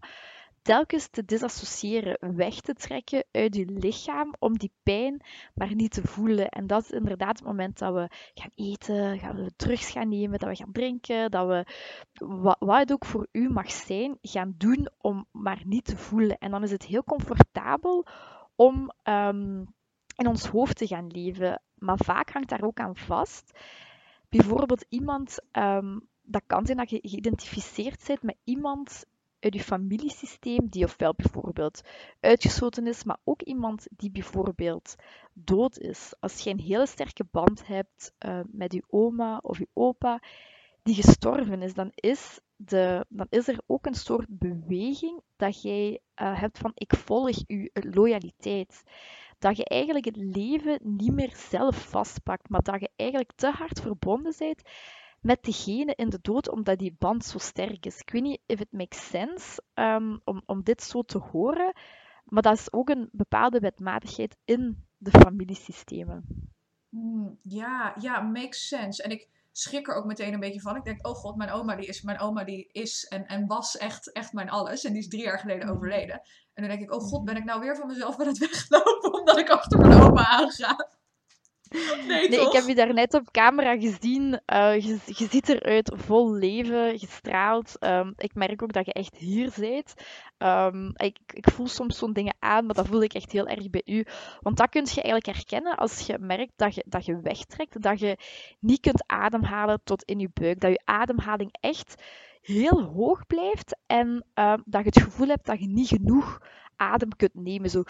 telkens te disassociëren, weg te trekken uit je lichaam om die pijn maar niet te voelen. En dat is inderdaad het moment dat we gaan eten, gaan we drugs gaan nemen, dat we gaan drinken, dat we wat, wat het ook voor u mag zijn, gaan doen om maar niet te voelen. En dan is het heel comfortabel om um, in ons hoofd te gaan leven. Maar vaak hangt daar ook aan vast. Bijvoorbeeld iemand, um, dat kan zijn dat je geïdentificeerd bent met iemand uit je familiesysteem die ofwel bijvoorbeeld uitgesloten is, maar ook iemand die bijvoorbeeld dood is. Als je een hele sterke band hebt uh, met je oma of je opa die gestorven is, dan is, de, dan is er ook een soort beweging dat jij uh, hebt van ik volg je loyaliteit. Dat je eigenlijk het leven niet meer zelf vastpakt, maar dat je eigenlijk te hard verbonden bent met degene in de dood, omdat die band zo sterk is. Ik weet niet of it makes sense um, om, om dit zo te horen, maar dat is ook een bepaalde wetmatigheid in de familiesystemen. Mm, ja, ja, makes sense. En ik schrik er ook meteen een beetje van. Ik denk, oh god, mijn oma die is, mijn oma die is en, en was echt, echt mijn alles. En die is drie jaar geleden Mhm. overleden. En dan denk ik, oh god, ben ik nou weer van mezelf aan het weglopen omdat ik achter mijn oma aanga? (laughs) Nee, Nee, ik heb je daarnet op camera gezien. eh, je, je ziet eruit vol leven, gestraald. Ehm, ik merk ook dat je echt hier bent. Ehm, ik, ik voel soms zo'n dingen aan, maar dat voel ik echt heel erg bij u. Want dat kun je eigenlijk herkennen als je merkt dat je, dat je wegtrekt. Dat je niet kunt ademhalen tot in je buik. Dat je ademhaling echt heel hoog blijft. En ehm, dat je het gevoel hebt dat je niet genoeg adem kunt nemen. Zo,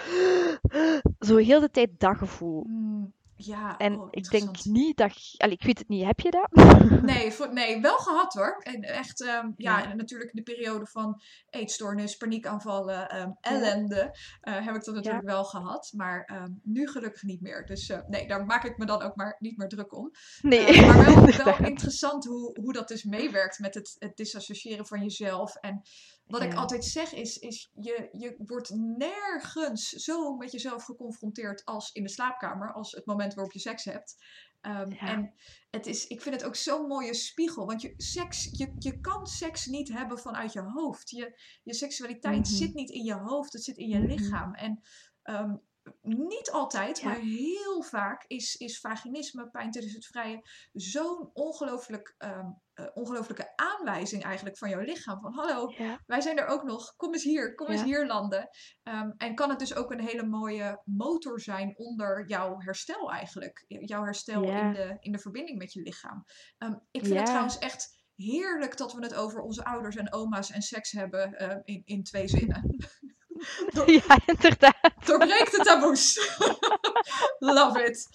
(gasps) zo heel de tijd dat gevoel. Mm, ja, En oh, ik denk niet dat... je- Allee, ik weet het niet. Heb je dat? (laughs) Nee, voor, nee, wel gehad hoor. En echt, ehm, ja, Ja. en natuurlijk in de periode van eetstoornis, paniekaanvallen, ehm, ellende, eh, heb ik dat natuurlijk wel gehad. Maar ehm, nu gelukkig niet meer. Dus eh, nee, daar maak ik me dan ook maar niet meer druk om. Nee. Eh, maar wel, (laughs) interessant hoe, hoe dat dus meewerkt met het, het disassociëren van jezelf. En wat ik altijd zeg is, is je, je wordt nergens zo met jezelf geconfronteerd als in de slaapkamer, als het moment waarop je seks hebt. Ehm, Ja. En het is, ik vind het ook zo'n mooie spiegel, want je, seks, je, je kan seks niet hebben vanuit je hoofd. Je, je seksualiteit Mhm. zit niet in je hoofd, het zit in je Mhm. lichaam. En ehm, niet altijd, Ja. maar heel vaak is, is vaginisme, pijn tijdens het vrije, zo'n ongelooflijk, eh, ongelooflijke aanwijzing eigenlijk van jouw lichaam. Van hallo, Ja. wij zijn er ook nog, kom eens hier, kom eens hier landen. Ehm, en kan het dus ook een hele mooie motor zijn onder jouw herstel eigenlijk. Jouw herstel in, de, in de verbinding met je lichaam. Ehm, ik vind het trouwens echt heerlijk dat we het over onze ouders en oma's en seks hebben in, in twee zinnen. (laughs) (laughs) ja, inderdaad. Doorbreek de taboes. (laughs) Love it.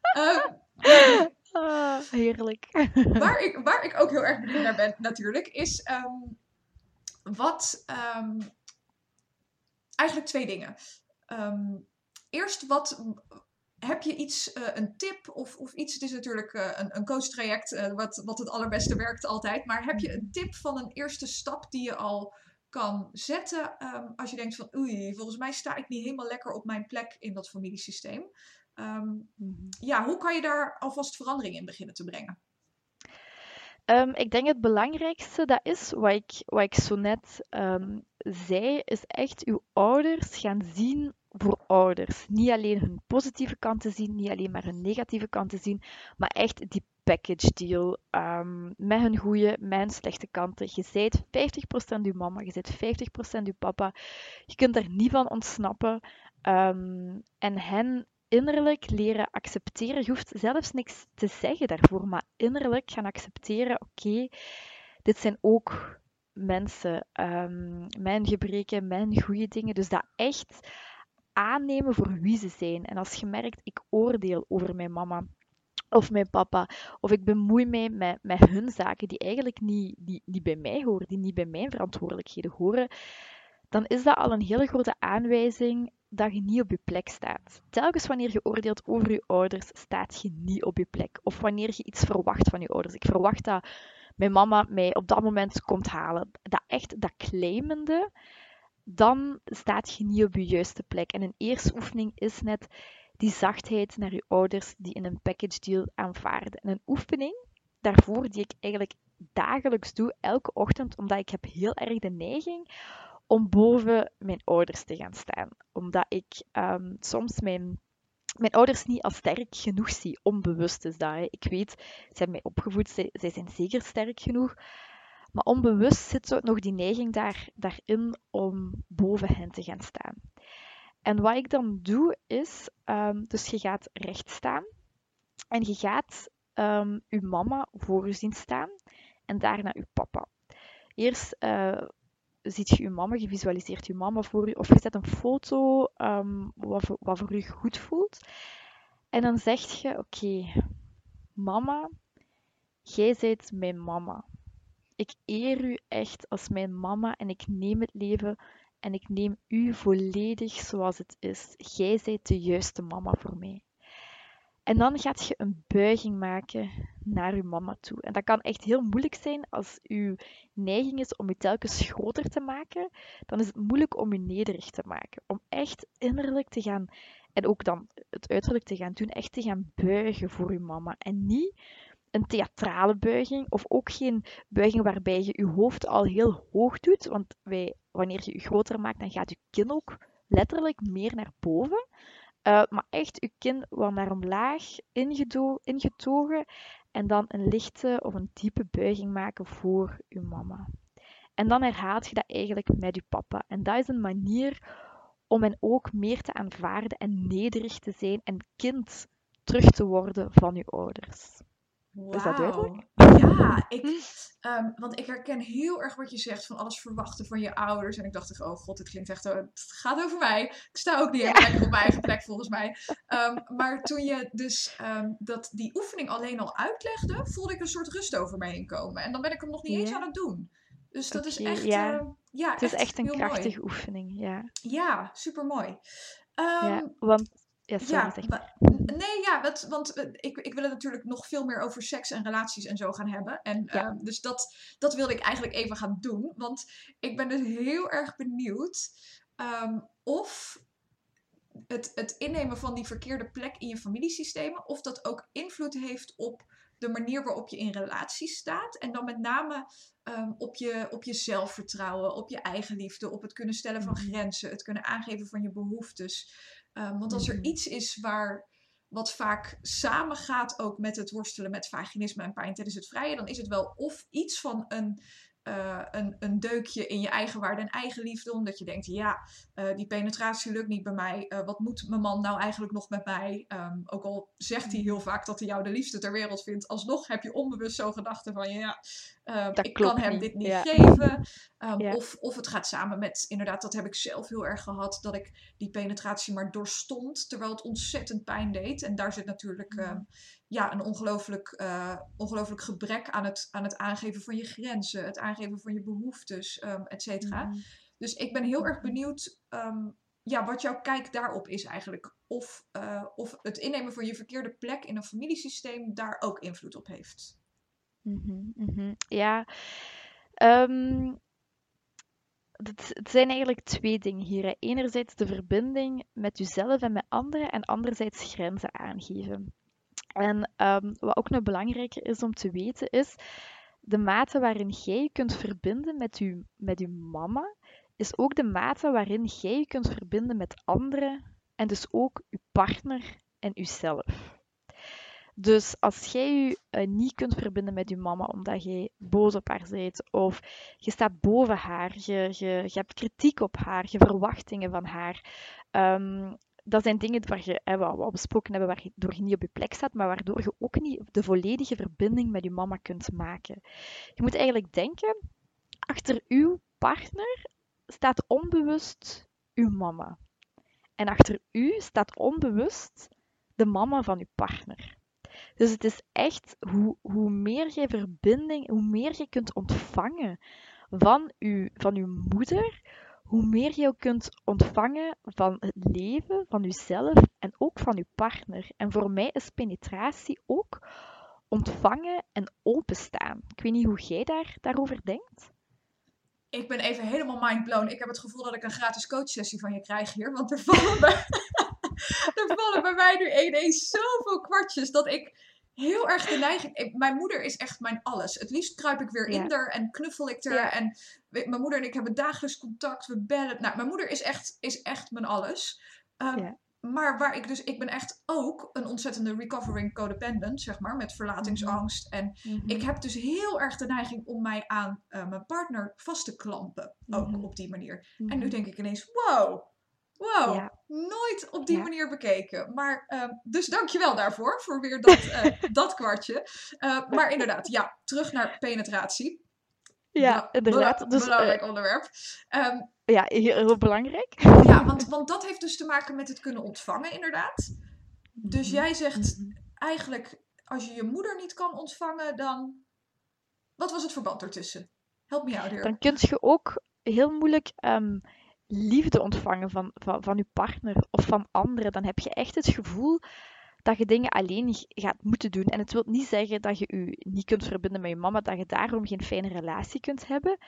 Ehm, Ah, heerlijk. (laughs) waar, ik, waar ik ook heel erg benieuwd naar ben, natuurlijk, is ehm, wat. ehm, eigenlijk twee dingen. Ehm, eerst, wat. Heb je iets, eh, een tip of, of iets? Het is natuurlijk eh, een, een coachtraject, eh, wat, wat het allerbeste werkt altijd. Maar heb je een tip van een eerste stap die je al kan zetten ehm, als je denkt van oei, volgens mij sta ik niet helemaal lekker op mijn plek in dat familiesysteem. Mhm. ja, hoe kan je daar alvast verandering in beginnen te brengen? Ehm, ik denk het belangrijkste dat is, wat ik, wat ik zo net zei, is echt uw ouders gaan zien voor ouders. Niet alleen hun positieve kanten zien, niet alleen maar hun negatieve kanten zien, maar echt die package deal. ehm, met hun goede, met slechte kanten. Je zijt 50% uw mama, je zijt 50% uw papa. Je kunt er niet van ontsnappen. Ehm, en hen innerlijk leren accepteren. Je hoeft zelfs niks te zeggen daarvoor, maar innerlijk gaan accepteren: oké, dit zijn ook mensen, ehm, mijn gebreken, mijn goede dingen. Dus dat echt aannemen voor wie ze zijn. En als je merkt, ik oordeel over mijn mama of mijn papa, of ik bemoei mij met, met hun zaken die eigenlijk niet, niet, niet bij mij horen, die niet bij mijn verantwoordelijkheden horen, dan is dat al een hele grote aanwijzing dat je niet op je plek staat. Telkens wanneer je oordeelt over je ouders, staat je niet op je plek. Of wanneer je iets verwacht van je ouders. Ik verwacht dat mijn mama mij op dat moment komt halen. Dat echt, dat claimende, dan staat je niet op je juiste plek. En een eerste oefening is net die zachtheid naar je ouders die in een package deal aanvaarden. En een oefening daarvoor die ik eigenlijk dagelijks doe, elke ochtend, omdat ik heb heel erg de neiging om boven mijn ouders te gaan staan. Omdat ik um, soms mijn, mijn ouders niet als sterk genoeg zie. Onbewust is dat. Hè. Ik weet, ze hebben mij opgevoed, zij, zij zijn zeker sterk genoeg. Maar onbewust zit zo nog die neiging daar, daarin om boven hen te gaan staan. En wat ik dan doe is, um, dus je gaat recht staan en je gaat um, je mama voor je zien staan en daarna je papa. Eerst uh, ziet je je mama, je visualiseert je mama voor je, of je zet een foto um, wat, voor, wat voor je goed voelt. En dan zeg je, oké, mama, jij bent mijn mama. Ik eer u echt als mijn mama en ik neem het leven en ik neem u volledig zoals het is. Jij bent de juiste mama voor mij. En dan gaat je een buiging maken naar je mama toe. En dat kan echt heel moeilijk zijn als uw neiging is om je telkens groter te maken. Dan is het moeilijk om je nederig te maken. Om echt innerlijk te gaan, en ook dan het uiterlijk te gaan doen, echt te gaan buigen voor je mama. En niet een theatrale buiging, of ook geen buiging waarbij je je hoofd al heel hoog doet. Want wij, wanneer je je groter maakt, dan gaat je kin ook letterlijk meer naar boven. Uh, maar echt je kin wat naar omlaag ingetogen en dan een lichte of een diepe buiging maken voor je mama. En dan herhaalt je dat eigenlijk met je papa. En dat is een manier om hen ook meer te aanvaarden en nederig te zijn en kind terug te worden van je ouders. Wow. Is dat duidelijk? Ja, ik, um, want ik herken heel erg wat je zegt van alles verwachten van je ouders. En ik dacht echt, oh god, dit klinkt echt, het gaat over mij. Ik sta ook niet lekker op mijn eigen plek volgens mij. Um, maar toen je dus um, dat, die oefening alleen al uitlegde, voelde ik een soort rust over me heen komen. En dan ben ik hem nog niet eens Ja. aan het doen. Dus dat is echt, ja. uh, ja, Het is echt een krachtige mooi. oefening, ja. Ja, super mooi. ja. Want, ja, sorry, nee, ja, want eh, ik, ik wil het natuurlijk nog veel meer over seks en relaties en zo gaan hebben. En Ja. ehm, dus dat, dat wilde ik eigenlijk even gaan doen. Want ik ben dus heel erg benieuwd ehm, of het, het innemen van die verkeerde plek in je familiesystemen, of dat ook invloed heeft op de manier waarop je in relaties staat. En dan met name ehm, op, je, op je zelfvertrouwen, op je eigenliefde, op het kunnen stellen van Mhm. grenzen, het kunnen aangeven van je behoeftes. Ehm, want als er Mhm. iets is waar wat vaak samengaat ook met het worstelen met vaginisme en pijn tijdens het vrije, dan is het wel of iets van een, eh, een, een deukje in je eigen waarde en eigen liefde, omdat je denkt, ja, eh, die penetratie lukt niet bij mij, eh, wat moet mijn man nou eigenlijk nog met mij? Ehm, ook al zegt hij heel vaak dat hij jou de liefste ter wereld vindt, alsnog heb je onbewust zo'n gedachte van, ja, eh, Dat ik kan hem niet. dit niet Ja. geven. Ehm, Ja. of, of het gaat samen met, inderdaad, dat heb ik zelf heel erg gehad, dat ik die penetratie maar doorstond, terwijl het ontzettend pijn deed. En daar zit natuurlijk Mhm. ehm, ja, een ongelooflijk, eh, ongelooflijk gebrek aan het, aan het aangeven van je grenzen, het aangeven van je behoeftes, ehm et cetera. Mhm. Dus ik ben heel erg benieuwd ehm, ja, wat jouw kijk daarop is eigenlijk. Of, eh, of het innemen van je verkeerde plek in een familiesysteem daar ook invloed op heeft. Mhm, mhm. Ja, ehm, het, zijn eigenlijk twee dingen hier. Enerzijds de verbinding met jezelf en met anderen, en anderzijds grenzen aangeven. En ehm, wat ook nog belangrijker is om te weten, is de mate waarin jij je kunt verbinden met je, met uw mama, is ook de mate waarin jij je kunt verbinden met anderen en dus ook je partner en jezelf. Dus als jij je uh, niet kunt verbinden met je mama omdat jij boos op haar bent, of je staat boven haar, je, je, je hebt kritiek op haar, je verwachtingen van haar, um, dat zijn dingen waar je, we al besproken hebben, waardoor je niet op je plek staat, maar waardoor je ook niet de volledige verbinding met je mama kunt maken. Je moet eigenlijk denken, achter uw partner staat onbewust uw mama. En achter u staat onbewust de mama van uw partner. Dus het is echt hoe, hoe meer je verbinding, hoe meer je kunt ontvangen van, uw, van uw moeder, hoe meer je kunt ontvangen van het leven, van jezelf en ook van je partner. En voor mij is penetratie ook ontvangen en openstaan. Ik weet niet hoe jij daar, daarover denkt. Ik ben even helemaal mindblown. Ik heb het gevoel dat ik een gratis coachsessie van je krijg hier. Want er vallen (laughs) (laughs) er vallen bij mij nu ineens zoveel kwartjes dat ik heel erg de neiging. mijn moeder is echt mijn alles. Het liefst kruip ik weer in er en knuffel ik er. En mijn moeder en ik hebben dagelijks contact. We bellen. Nou, mijn moeder is echt, is echt mijn alles. Um, Maar waar ik dus, ik ben echt ook een ontzettende recovering codependent, zeg maar, met verlatingsangst. En mhm. ik heb dus heel erg de neiging om mij aan uh, mijn partner vast te klampen, ook mhm. op die manier. En nu mhm. denk ik ineens, wow, Wow, nooit op die manier bekeken. Maar, uh, dus dankjewel daarvoor, voor weer dat, uh, (laughs) dat kwartje. Uh, (laughs) maar inderdaad, ja, terug naar penetratie. Ja, inderdaad. Dus, belangrijk onderwerp. Um, ja, heel belangrijk. Ja, (laughs) want, want dat heeft dus te maken met het kunnen ontvangen, inderdaad. Dus mhm. jij zegt mhm. eigenlijk, als je je moeder niet kan ontvangen, dan... Wat was het verband ertussen? Help me out hier. Dan kun je ook heel moeilijk... Um, liefde ontvangen van, van, van je partner of van anderen, dan heb je echt het gevoel dat je dingen alleen gaat moeten doen. En het wil niet zeggen dat je je niet kunt verbinden met je mama, dat je daarom geen fijne relatie kunt hebben.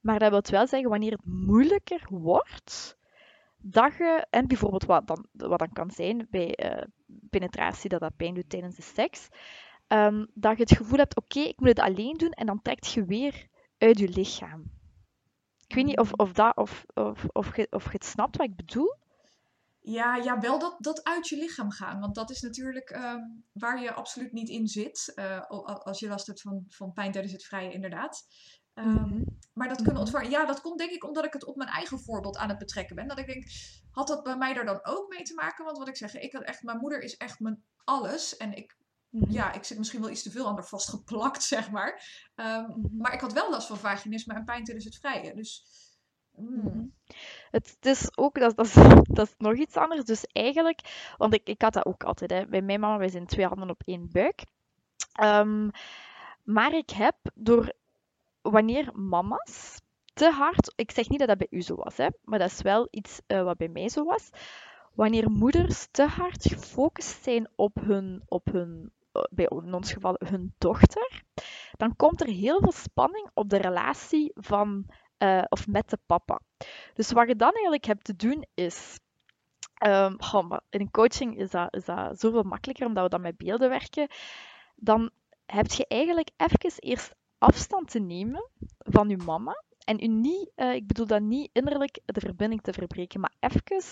Maar dat wil wel zeggen, wanneer het moeilijker wordt, dat je, en bijvoorbeeld wat dan, wat dan kan zijn bij uh, penetratie, dat dat pijn doet tijdens de seks, um, dat je het gevoel hebt, oké, ik moet het alleen doen, en dan trekt je weer uit je lichaam. Ik weet niet of, of, dat, of, of, of, je, of je het snapt wat ik bedoel. Ja, ja wel dat, dat uit je lichaam gaan. Want dat is natuurlijk ehm, waar je absoluut niet in zit. Uh, als je last hebt van, van pijn tijdens het vrije, inderdaad. Um, mm-hmm. Maar dat kunnen mhm. ontvangen. Ja, dat komt denk ik omdat ik het op mijn eigen voorbeeld aan het betrekken ben. Dat ik denk, had dat bij mij daar dan ook mee te maken? Want wat ik zeg, ik had echt, mijn moeder is echt mijn alles. En ik Mhm. Ja, ik zit misschien wel iets te veel aan haar vastgeplakt, (laughs) zeg maar. Um, Maar ik had wel last van vaginisme en pijn tijdens het vrije. Dus. Mm. Mhm. Het, is ook, dat, dat, is, (laughs) dat is nog iets anders. Dus eigenlijk, want ik, ik had dat ook altijd. Hè. Bij mijn mama, wij zijn twee handen op één buik. Um, maar ik heb door wanneer mama's te hard, ik zeg niet dat dat bij u zo was, hè, maar dat is wel iets uh, wat bij mij zo was. Wanneer moeders te hard gefocust zijn op hun, op hun bij in ons geval hun dochter, dan komt er heel veel spanning op de relatie van uh, of met de papa. Dus wat je dan eigenlijk hebt te doen is. Um, in een coaching is dat, is dat zoveel makkelijker omdat we dan met beelden werken. Dan heb je eigenlijk even eerst afstand te nemen van je mama. En u niet, uh, ik bedoel dat niet innerlijk de verbinding te verbreken, maar even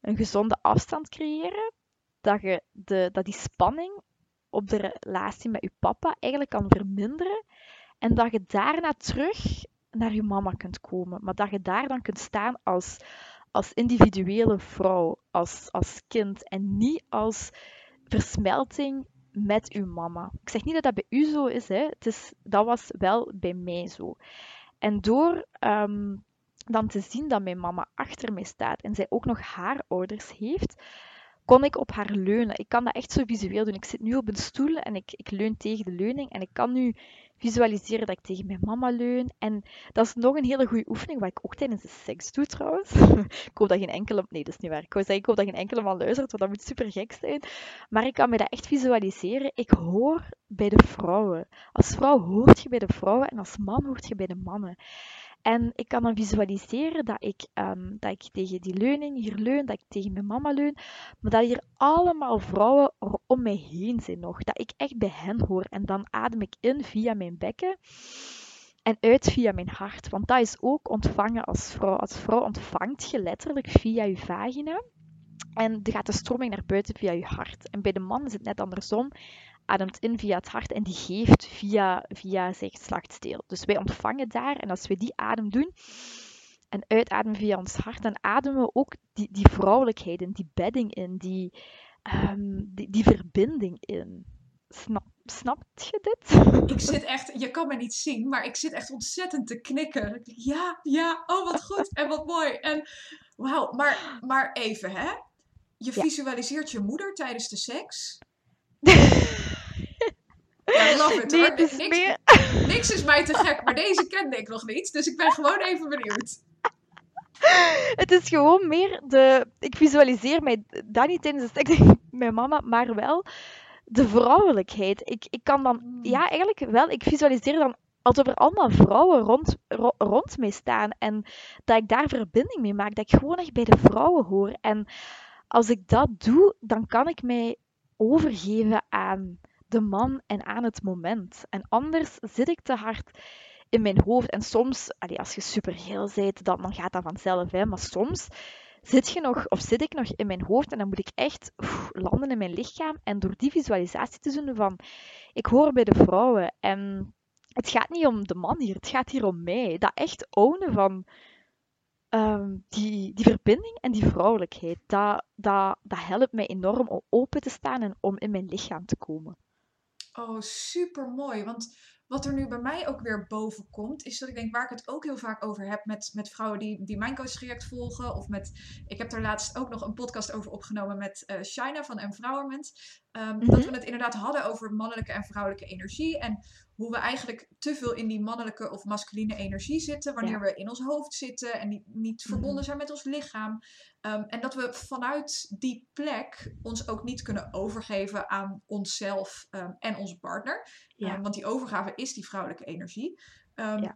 een gezonde afstand creëren. Dat, je de, dat die spanning op de relatie met je papa eigenlijk kan verminderen. En dat je daarna terug naar je mama kunt komen. Maar dat je daar dan kunt staan als, als individuele vrouw, als, als kind. En niet als versmelting met uw mama. Ik zeg niet dat dat bij u zo is, hè. Het is dat was wel bij mij zo. En door ehm, dan te zien dat mijn mama achter mij staat en zij ook nog haar ouders heeft, kon ik op haar leunen. Ik kan dat echt zo visueel doen. Ik zit nu op een stoel en ik, ik leun tegen de leuning. En ik kan nu visualiseren dat ik tegen mijn mama leun. En dat is nog een hele goede oefening, wat ik ook tijdens de seks doe trouwens. (laughs) ik hoop dat geen enkele... Nee, dat is niet waar. Ik zeggen, ik hoop dat geen enkele man luistert, want dat moet super gek zijn. Maar ik kan me dat echt visualiseren. Ik hoor bij de vrouwen. Als vrouw hoort je bij de vrouwen en als man hoort je bij de mannen. En ik kan dan visualiseren dat ik, ehm, dat ik tegen die leuning hier leun, dat ik tegen mijn mama leun, maar dat hier allemaal vrouwen om mij heen zijn nog. Dat ik echt bij hen hoor. En dan adem ik in via mijn bekken en uit via mijn hart. Want dat is ook ontvangen als vrouw. Als vrouw ontvangt je letterlijk via je vagina. En dan gaat de stroming naar buiten via je hart. En bij de man is het net andersom. Ademt in via het hart en die geeft via, via zijn geslachtsdeel. Dus wij ontvangen daar. En als we die adem doen en uitademen via ons hart, dan ademen we ook die, die vrouwelijkheid in, die bedding in, die, um, die, die verbinding in. Snap, snapt je dit? Ik zit echt, je kan me niet zien, maar ik zit echt ontzettend te knikken. Ja, ja, oh wat goed en wat mooi. En wauw, maar, maar even hè. Je visualiseert je moeder tijdens de seks. (laughs) Ja, love (laughs) it hoor. Niks, meer... niks is mij te gek, maar deze kende ik nog niet. Dus ik ben gewoon even benieuwd. (laughs) Het is gewoon meer de. Ik visualiseer mij dat niet tijdens de seks met mama, maar wel de vrouwelijkheid. Ik, ik kan dan, hmm. ja, eigenlijk wel, ik visualiseer dan alsof er allemaal vrouwen rond, rond mij staan en dat ik daar verbinding mee maak, dat ik gewoon echt bij de vrouwen hoor. En als ik dat doe, dan kan ik mij overgeven aan de man en aan het moment. En anders zit ik te hard in mijn hoofd. En soms, als je supergeel bent, dan, dan gaat dat vanzelf. Hè. Maar soms zit, je nog, of zit ik nog in mijn hoofd en dan moet ik echt landen in mijn lichaam. En door die visualisatie te doen van, ik hoor bij de vrouwen. En het gaat niet om de man hier, het gaat hier om mij. Dat echt ownen van ehm, die, die verbinding en die vrouwelijkheid, dat, dat, dat helpt mij enorm om open te staan en om in mijn lichaam te komen. Oh, super mooi. Want wat er nu bij mij ook weer boven komt, is dat ik denk waar ik het ook heel vaak over heb met, met vrouwen die, die mijn coachtraject volgen. Of met, ik heb er laatst ook nog een podcast over opgenomen met uh, Shina van Empowerment. Um, Dat mhm. we het inderdaad hadden over mannelijke en vrouwelijke energie. En hoe we eigenlijk te veel in die mannelijke of masculine energie zitten. Wanneer we in ons hoofd zitten en niet, niet mhm. verbonden zijn met ons lichaam. Ehm, en dat we vanuit die plek ons ook niet kunnen overgeven aan onszelf um, en onze partner. Ja. want die overgave is die vrouwelijke energie.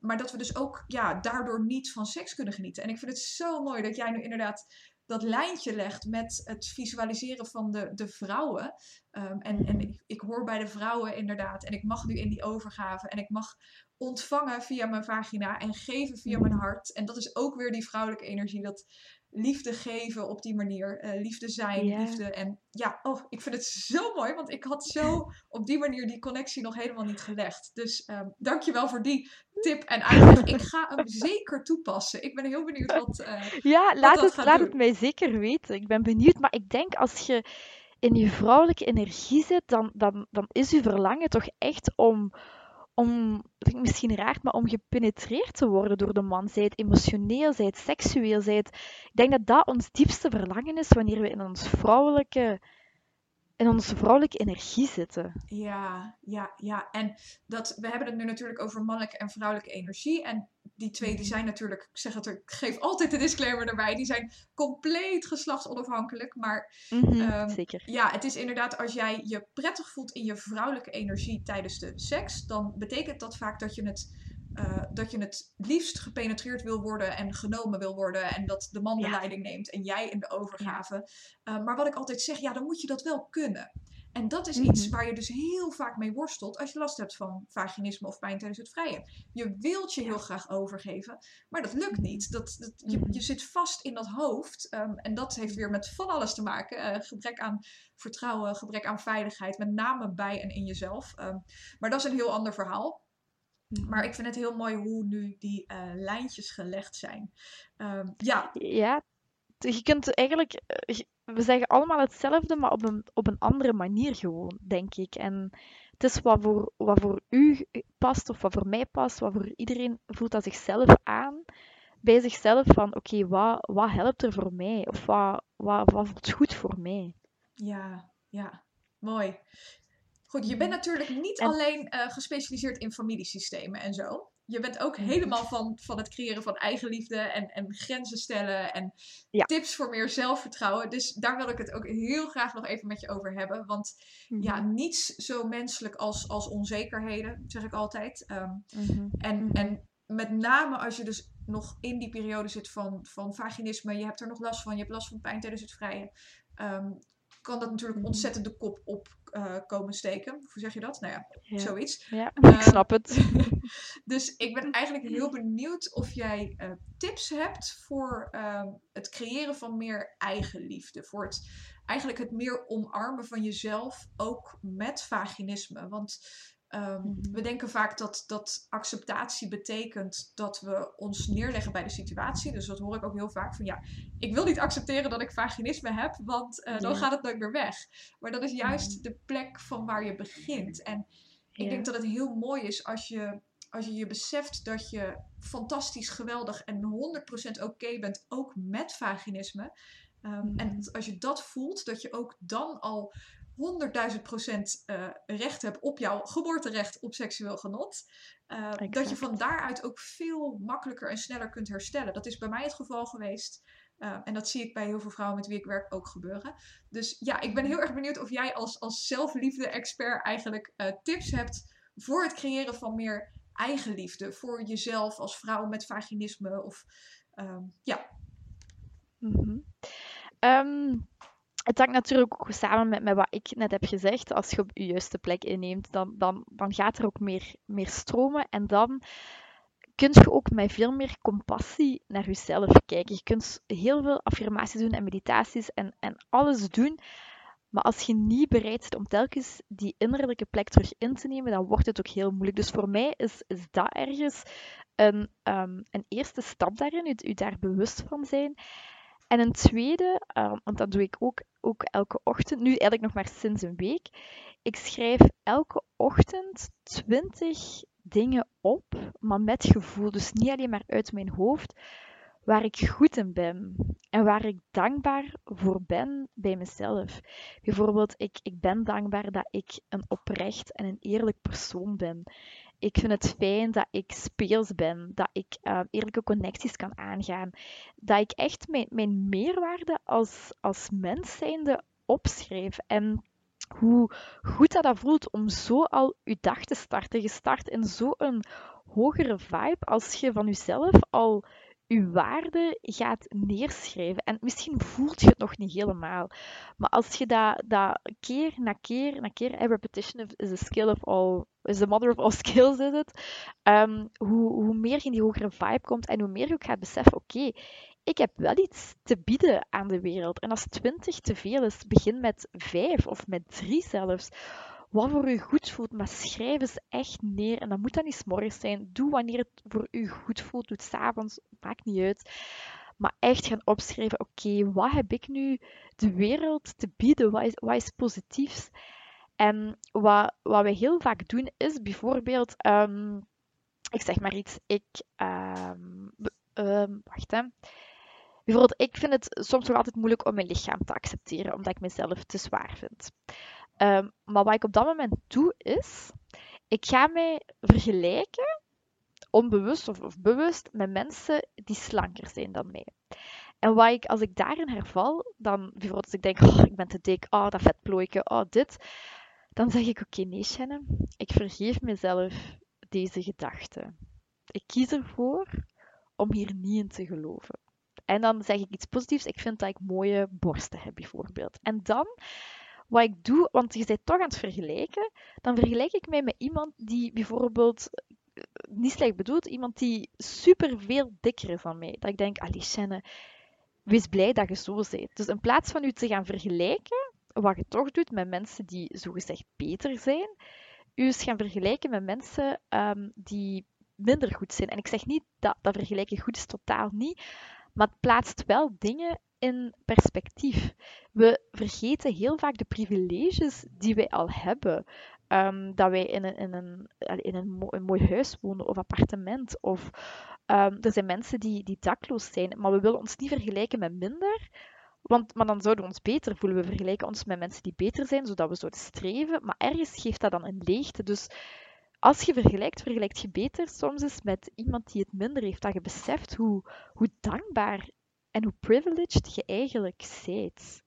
Maar dat we dus ook ja, daardoor niet van seks kunnen genieten. En ik vind het zo mooi dat jij nu inderdaad dat lijntje legt met het visualiseren van de, de vrouwen. Ehm, en en ik, ik, hoor bij de vrouwen inderdaad. En ik mag nu in die overgave. En ik mag ontvangen via mijn vagina en geven via mijn hart. En dat is ook weer die vrouwelijke energie. Dat liefde geven op die manier. Uh, liefde zijn, liefde. En ja, oh, ik vind het zo mooi. Want ik had zo (laughs) op die manier die connectie nog helemaal niet gelegd. Dus um, dankjewel voor die tip en uitleg. Ik ga hem (laughs) zeker toepassen. Ik ben heel benieuwd wat. Uh, ja, laat, het, laat het mij zeker weten. Ik ben benieuwd. Maar ik denk als je in je vrouwelijke energie zit, dan, dan, dan is je verlangen toch echt om om, misschien raar, maar om gepenetreerd te worden door de man. Zij het emotioneel, zij het seksueel, zij het... Ik denk dat dat ons diepste verlangen is wanneer we in ons vrouwelijke in onze vrouwelijke energie zitten. Ja, ja, ja. En dat, we hebben het nu natuurlijk over mannelijke en vrouwelijke energie. En die twee die mhm. zijn natuurlijk, ik zeg het, ik geef altijd de disclaimer erbij, die zijn compleet geslachtsonafhankelijk. Maar mm zeker. ja, het is inderdaad als jij je prettig voelt in je vrouwelijke energie tijdens de seks, dan betekent dat vaak dat je het uh, dat je het liefst gepenetreerd wil worden en genomen wil worden. En dat de man de leiding neemt en jij in de overgave. Uh, maar wat ik altijd zeg, ja, dan moet je dat wel kunnen. En dat is iets mhm. waar je dus heel vaak mee worstelt als je last hebt van vaginisme of pijn tijdens het vrijen. Je wilt je heel graag overgeven, maar dat lukt niet. Dat, dat je, mhm. je zit vast in dat hoofd um, en dat heeft weer met van alles te maken. Uh, gebrek aan vertrouwen, gebrek aan veiligheid, met name bij en in jezelf. Um, maar dat is een heel ander verhaal. Mhm. Maar ik vind het heel mooi hoe nu die uh, lijntjes gelegd zijn. Um, ja. Ja, je kunt eigenlijk, eh, we zeggen allemaal hetzelfde, maar op een, op een andere manier gewoon, denk ik. En het is wat voor, wat voor u past of wat voor mij past, wat voor iedereen voelt dat zichzelf aan. Bij zichzelf van, oké, wat, wat helpt er voor mij? Of wat, wat, wat voelt goed voor mij? Ja, ja, mooi. Goed, je bent natuurlijk niet alleen uh, gespecialiseerd in familiesystemen en zo. Je bent ook mhm. helemaal van, van het creëren van eigenliefde en, en grenzen stellen en tips voor meer zelfvertrouwen. Dus daar wil ik het ook heel graag nog even met je over hebben. Want ja, mhm. niets zo menselijk als, als onzekerheden, zeg ik altijd. Um, en, en met name als je dus nog in die periode zit van, van vaginisme, je hebt er nog last van, je hebt last van pijn tijdens het vrijen, ehm, kan dat natuurlijk Mhm. ontzettend de kop op eh, komen steken. Hoe zeg je dat? Nou ja, Ja. zoiets. Ja, Ehm, (laughs) ik snap het. (laughs) Dus ik ben eigenlijk heel benieuwd of jij eh, tips hebt voor ehm, het creëren van meer eigenliefde. Voor het eigenlijk het meer omarmen van jezelf, ook met vaginisme. Want ehm, Mhm. we denken vaak dat, dat acceptatie betekent dat we ons neerleggen bij de situatie. Dus dat hoor ik ook heel vaak van ja, ik wil niet accepteren dat ik vaginisme heb, want eh, dan Ja. gaat het nooit meer weg. Maar dat is juist Mhm. de plek van waar je begint. En ik Ja. denk dat het heel mooi is als je, als je je beseft dat je fantastisch, geweldig en 100% oké bent, ook met vaginisme. Ehm, Mhm. En als je dat voelt, dat je ook dan al 100.000 procent eh, recht hebt op jouw geboorterecht op seksueel genot. Eh, dat je van daaruit ook veel makkelijker en sneller kunt herstellen. Dat is bij mij het geval geweest. Eh, en dat zie ik bij heel veel vrouwen met wie ik werk ook gebeuren. Dus ja, ik ben heel erg benieuwd of jij als, als zelfliefde-expert eigenlijk tips hebt voor het creëren van meer eigenliefde. Voor jezelf als vrouw met vaginisme. Of ehm, ja, Mhm. Ehm, het hangt natuurlijk ook samen met, met wat ik net heb gezegd. Als je op je juiste plek inneemt, dan, dan, dan gaat er ook meer, meer stromen. En dan kun je ook met veel meer compassie naar jezelf kijken. Je kunt heel veel affirmaties doen en meditaties en, en alles doen. Maar als je niet bereid bent om telkens die innerlijke plek terug in te nemen, dan wordt het ook heel moeilijk. Dus voor mij is, dat ergens een, ehm, een eerste stap daarin, u daar bewust van zijn. En een tweede, ehm, want dat doe ik ook, ook elke ochtend, nu eigenlijk nog maar sinds een week. Ik schrijf elke ochtend 20 dingen op, maar met gevoel. Dus niet alleen maar uit mijn hoofd, waar ik goed in ben en waar ik dankbaar voor ben bij mezelf. Bijvoorbeeld, ik, ik ben dankbaar dat ik een oprecht en een eerlijk persoon ben. Ik vind het fijn dat ik speels ben, dat ik eh, eerlijke connecties kan aangaan, dat ik echt mijn, mijn meerwaarde als, als mens zijnde opschrijf. En hoe goed dat, dat voelt om zo al je dag te starten. Je start in zo'n hogere vibe als je van jezelf al je waarde gaat neerschrijven. En misschien voelt je het nog niet helemaal. Maar als je dat, dat keer na keer na keer, eh, repetition is a skill of all, is the mother of all (laughs) skills, is het. Ehm, hoe, hoe meer je in die hogere vibe komt en hoe meer je ook gaat beseffen, oké, ik heb wel iets te bieden aan de wereld. En als 20 te veel is, begin met 5 of met 3 zelfs. Wat voor u goed voelt, maar schrijf eens echt neer. En dan moet dat niet 's morgens zijn. Doe wanneer het voor u goed voelt. Doe het s'avonds, maakt niet uit. Maar echt gaan opschrijven, oké, wat heb ik nu de wereld te bieden? Wat is, wat is positiefs? En wat, wat wij heel vaak doen is bijvoorbeeld, ehm, ik zeg maar iets, ik, ehm, ehm, wacht hè. Bijvoorbeeld, ik vind het soms nog altijd moeilijk om mijn lichaam te accepteren, omdat ik mezelf te zwaar vind. Ehm, maar wat ik op dat moment doe is, ik ga mij vergelijken, onbewust of, bewust, met mensen die slanker zijn dan mij. En wat ik, als ik daarin herval, dan bijvoorbeeld als ik denk, oh, ik ben te dik, oh, dat vetplooitje, oh, dit. Dan zeg ik, oké, nee, Shannon, ik vergeef mezelf deze gedachte. Ik kies ervoor om hier niet in te geloven. En dan zeg ik iets positiefs. Ik vind dat ik mooie borsten heb, bijvoorbeeld. En dan, wat ik doe, want je bent toch aan het vergelijken, dan vergelijk ik mij met iemand die bijvoorbeeld, eh, niet slecht bedoeld, iemand die super veel dikker is dan mij. Dat ik denk, Shannon, wees blij dat je zo bent. Dus in plaats van u te gaan vergelijken, wat je toch doet met mensen die zogezegd beter zijn, u eens gaan vergelijken met mensen ehm, die minder goed zijn. En ik zeg niet dat dat vergelijken goed is, totaal niet. Maar het plaatst wel dingen in perspectief. We vergeten heel vaak de privileges die wij al hebben. Ehm, dat wij in een, in, een, in een, mo een mooi huis wonen of appartement. Of ehm, er zijn mensen die, die dakloos zijn. Maar we willen ons niet vergelijken met minder. Want, maar dan zouden we ons beter voelen. We vergelijken ons met mensen die beter zijn, zodat we zouden streven. Maar ergens geeft dat dan een leegte. Dus als je vergelijkt, vergelijkt je beter soms eens met iemand die het minder heeft. Dat je beseft hoe, hoe dankbaar en hoe privileged je eigenlijk bent.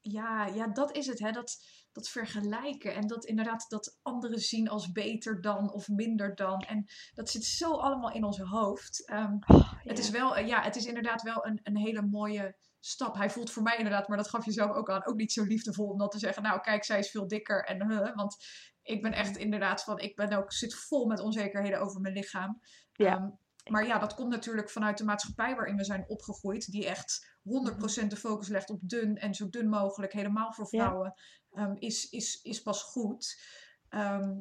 Ja, ja, dat is het. Hè? Dat, dat vergelijken. En dat inderdaad dat anderen zien als beter dan of minder dan. En dat zit zo allemaal in ons hoofd. Ehm, Oh, het, is wel, eh, ja, het is inderdaad wel een, een hele mooie stap. Hij voelt voor mij inderdaad, maar dat gaf je zelf ook aan, ook niet zo liefdevol om dat te zeggen. Nou, kijk, zij is veel dikker. En, huh, want ik ben echt inderdaad van, ik ben ook, zit vol met onzekerheden over mijn lichaam. Ja. Ehm, maar ja, dat komt natuurlijk vanuit de maatschappij waarin we zijn opgegroeid, die echt 100% de focus legt op dun en zo dun mogelijk, helemaal voor Ja. vrouwen, ehm, is, is, is pas goed. Ehm,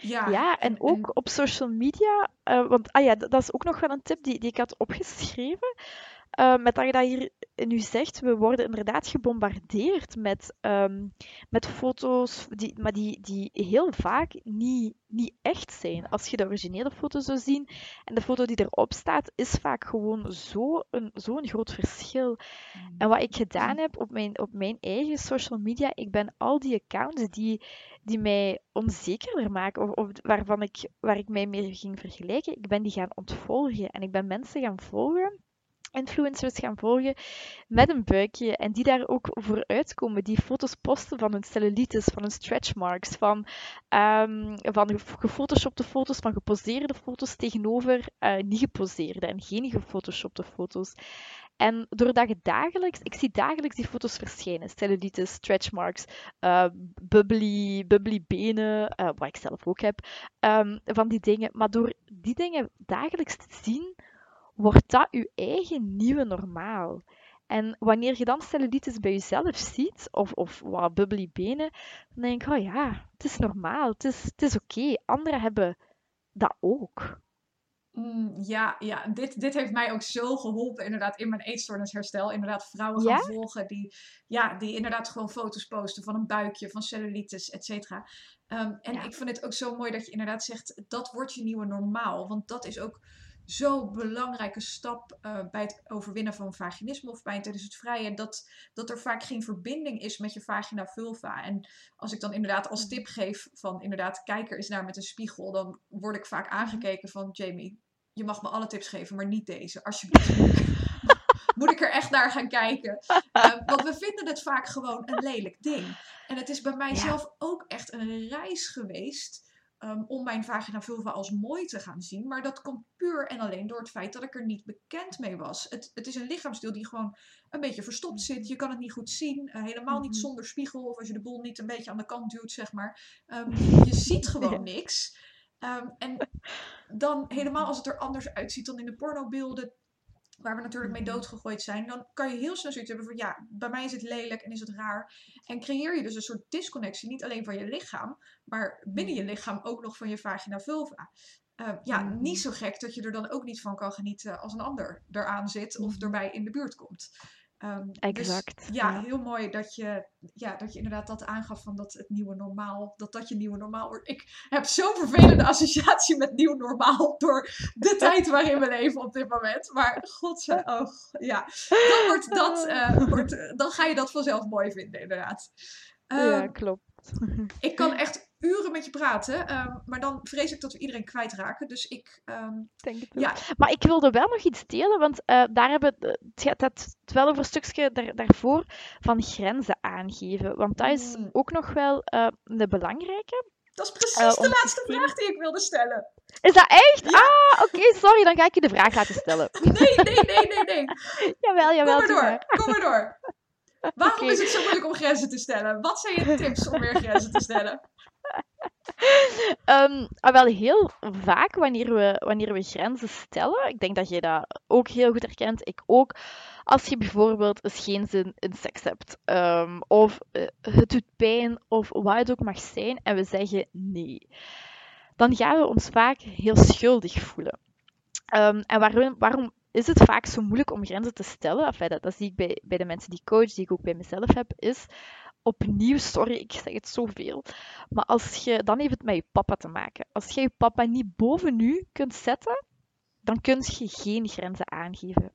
ja, Ja, en ook op social media. eh, want ah ja, dat dat is ook nog wel een tip die, die ik had opgeschreven. Eh, met dat je dat hier nu zegt, we worden inderdaad gebombardeerd met, ehm, met foto's, die, maar die, die heel vaak niet, niet echt zijn. Als je de originele foto zou zien en de foto die erop staat, is vaak gewoon zo'n zo een groot verschil. En wat ik gedaan heb op mijn, op mijn eigen social media, ik ben al die accounts die, die mij onzekerder maken, of, of waarvan ik, waar ik mij mee ging vergelijken, ik ben die gaan ontvolgen. En ik ben mensen gaan volgen, influencers gaan volgen met een buikje en die daar ook voor uitkomen, die foto's posten van hun cellulitis, van hun stretch marks, van, ehm, van gef- gefotoshopte foto's, van geposeerde foto's tegenover eh, niet geposeerde en geen gefotoshopte foto's. En doordat je dagelijks, ik zie dagelijks die foto's verschijnen, cellulitis, stretch marks, eh, bubbly, bubbly benen, eh, wat ik zelf ook heb, ehm, van die dingen. Maar door die dingen dagelijks te zien, wordt dat je eigen nieuwe normaal. En wanneer je dan cellulitis bij jezelf ziet, of, of wat bubbly benen, dan denk ik, oh ja, het is normaal, het is, het is oké. Anderen hebben dat ook. Mm, ja, ja. Dit, dit heeft mij ook zo geholpen inderdaad in mijn eetstoornisherstel. Inderdaad vrouwen gaan volgen die, ja, die inderdaad gewoon foto's posten van een buikje, van cellulitis, et cetera. Ehm, en Ja. ik vind het ook zo mooi dat je inderdaad zegt, dat wordt je nieuwe normaal. Want dat is ook zo'n belangrijke stap eh, bij het overwinnen van vaginisme of pijn tijdens het vrijen. Dat, dat er vaak geen verbinding is met je vagina vulva. En als ik dan inderdaad als tip geef van inderdaad, kijk er eens naar met een spiegel. Dan word ik vaak aangekeken van Jamie, je mag me alle tips geven, maar niet deze, alsjeblieft. Moet ik (laughs) (laughs) er echt naar gaan kijken? Eh, want we vinden het vaak gewoon een lelijk ding. En het is bij mij Ja. zelf ook echt een reis geweest ehm, om mijn vagina vulva als mooi te gaan zien. Maar dat komt puur en alleen door het feit dat ik er niet bekend mee was. Het, het is een lichaamsdeel die gewoon een beetje verstopt zit. Je kan het niet goed zien. eh, helemaal niet Mhm. zonder spiegel. Of als je de boel niet een beetje aan de kant duwt, zeg maar. Ehm, je ziet (laughs) gewoon niks. Ehm, en dan helemaal als het er anders uitziet dan in de pornobeelden, waar we natuurlijk mee Mhm. doodgegooid zijn, dan kan je heel snel zoiets hebben van ja, bij mij is het lelijk en is het raar. En creëer je dus een soort disconnectie, niet alleen van je lichaam, maar binnen je lichaam ook nog van je vagina vulva. Eh, ja, Mhm. niet zo gek dat je er dan ook niet van kan genieten als een ander eraan zit of Mhm. erbij in de buurt komt. Ehm, dus Exact, ja, ja. heel mooi dat je, ja, dat je inderdaad dat aangaf van dat het nieuwe normaal, dat dat je nieuwe normaal wordt. Ik heb zo'n vervelende associatie met nieuw normaal door de (laughs) tijd waarin we leven op dit moment. Maar godzij, oh, ja, dan, wordt dat, (laughs) wordt, eh, dan ga je dat vanzelf mooi vinden, inderdaad. Ja, Ehm, klopt. ik kan (laughs) echt uren met je praten, ehm, maar dan vrees ik dat we iedereen kwijtraken. Dus ik, ehm, denk het ook. ja, Maar ik wilde wel nog iets delen, want eh, daar hebben we, het gaat het wel over een stukje daar, daarvoor van grenzen aangeven. Want dat is Mm. ook nog wel eh een belangrijke. dat is precies Eh, de laatste vraag die ik wilde stellen. Is dat echt? Ja. Ah, oké, sorry, dan ga ik je de vraag laten stellen. (laughs) Nee, nee, nee, nee, nee. jawel, Kom jawel, maar doe door, maar. kom maar door. (laughs) Waarom is het zo moeilijk om grenzen te stellen? Wat zijn je tips om meer grenzen te stellen? (laughs) Ah, wel heel vaak wanneer we, wanneer we grenzen stellen, ik denk dat je dat ook heel goed herkent, ik ook, als je bijvoorbeeld geen zin in seks hebt, ehm, of eh, het doet pijn, of wat het ook mag zijn, en we zeggen nee, dan gaan we ons vaak heel schuldig voelen. Ehm, en waarom, waarom is het vaak zo moeilijk om grenzen te stellen? Enfin, dat, dat zie ik bij, bij de mensen die coach, die ik ook bij mezelf heb, is opnieuw, sorry, ik zeg het zoveel, maar als je dan heeft het met je papa te maken. Als je je papa niet boven u kunt zetten, dan kun je geen grenzen aangeven.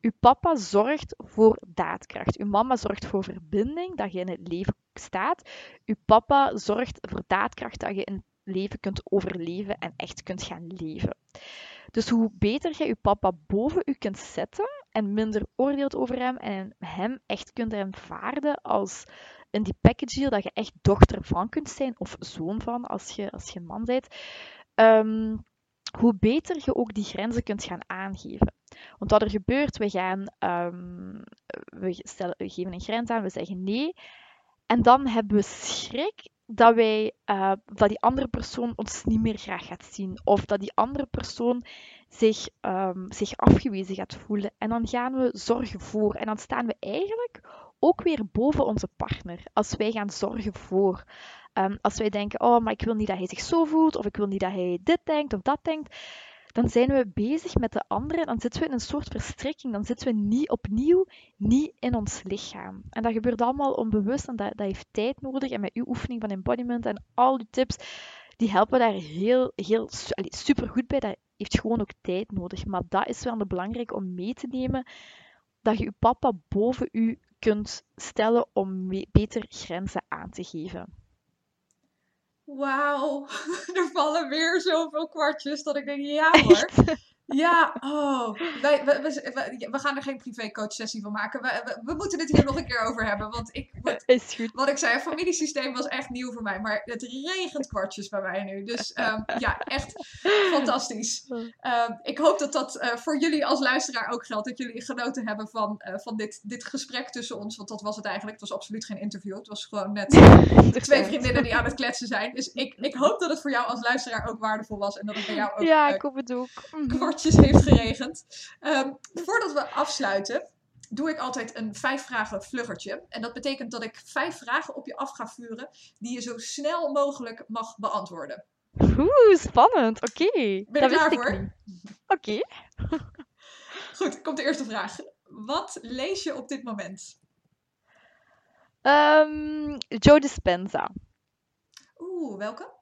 Uw papa zorgt voor daadkracht. Uw mama zorgt voor verbinding, dat je in het leven staat. Uw papa zorgt voor daadkracht, dat je in het leven kunt overleven en echt kunt gaan leven. Dus hoe beter je je papa boven u kunt zetten en minder oordeelt over hem en hem echt kunt aanvaarden als in die package deal dat je echt dochter van kunt zijn, of zoon van als je, als je een man bent, ehm, hoe beter je ook die grenzen kunt gaan aangeven. Want wat er gebeurt, we, gaan, ehm, we, stellen, geven een grens aan, we zeggen nee. En dan hebben we schrik dat, wij, uh, dat die andere persoon ons niet meer graag gaat zien. Of dat die andere persoon zich, um, zich afgewezen gaat voelen. En dan gaan we zorgen voor. En dan staan we eigenlijk ook weer boven onze partner. Als wij gaan zorgen voor. Um, als wij denken, oh, maar ik wil niet dat hij zich zo voelt. Of ik wil niet dat hij dit denkt of dat denkt dan zijn we bezig met de andere, dan zitten we in een soort verstrikking, dan zitten we niet opnieuw niet in ons lichaam. En dat gebeurt allemaal onbewust en dat, dat heeft tijd nodig. En met uw oefening van embodiment en al die tips, die helpen daar heel, heel super goed bij. Dat heeft gewoon ook tijd nodig. Maar dat is wel belangrijk om mee te nemen, dat je je papa boven u kunt stellen om beter grenzen aan te geven. Wauw, (laughs) er vallen weer zoveel kwartjes dat ik denk, ja hoor. Ja, oh. Wij, we, we, we, gaan er geen privécoach sessie van maken. We, we, moeten het hier nog een keer over hebben. Want ik, wat, (laughs) is goed. wat ik zei, het familiesysteem was echt nieuw voor mij. Maar het regent kwartjes bij mij nu. Dus um, ja, echt fantastisch. Um, (laughs) ik hoop dat dat uh, voor jullie als luisteraar ook geldt. Dat jullie genoten hebben van, uh, van dit, dit gesprek tussen ons. Want dat was het eigenlijk. Het was absoluut geen interview. Het was gewoon net (laughs) twee vriendinnen die aan het kletsen zijn. Dus ik, ik hoop dat het voor jou als luisteraar ook waardevol was. En dat het bij jou ook ja, ik hoop het ook. Heeft geregend. Um, voordat we afsluiten, doe ik altijd een vijf vragen vluggertje. En dat betekent dat ik vijf vragen op je af ga vuren die je zo snel mogelijk mag beantwoorden. Oeh, spannend. Oké. Okay. Ben je klaar voor? Oké. (laughs) Goed, komt de eerste vraag. Wat lees je op dit moment? Um, Joe Dispenza. Oeh, welke?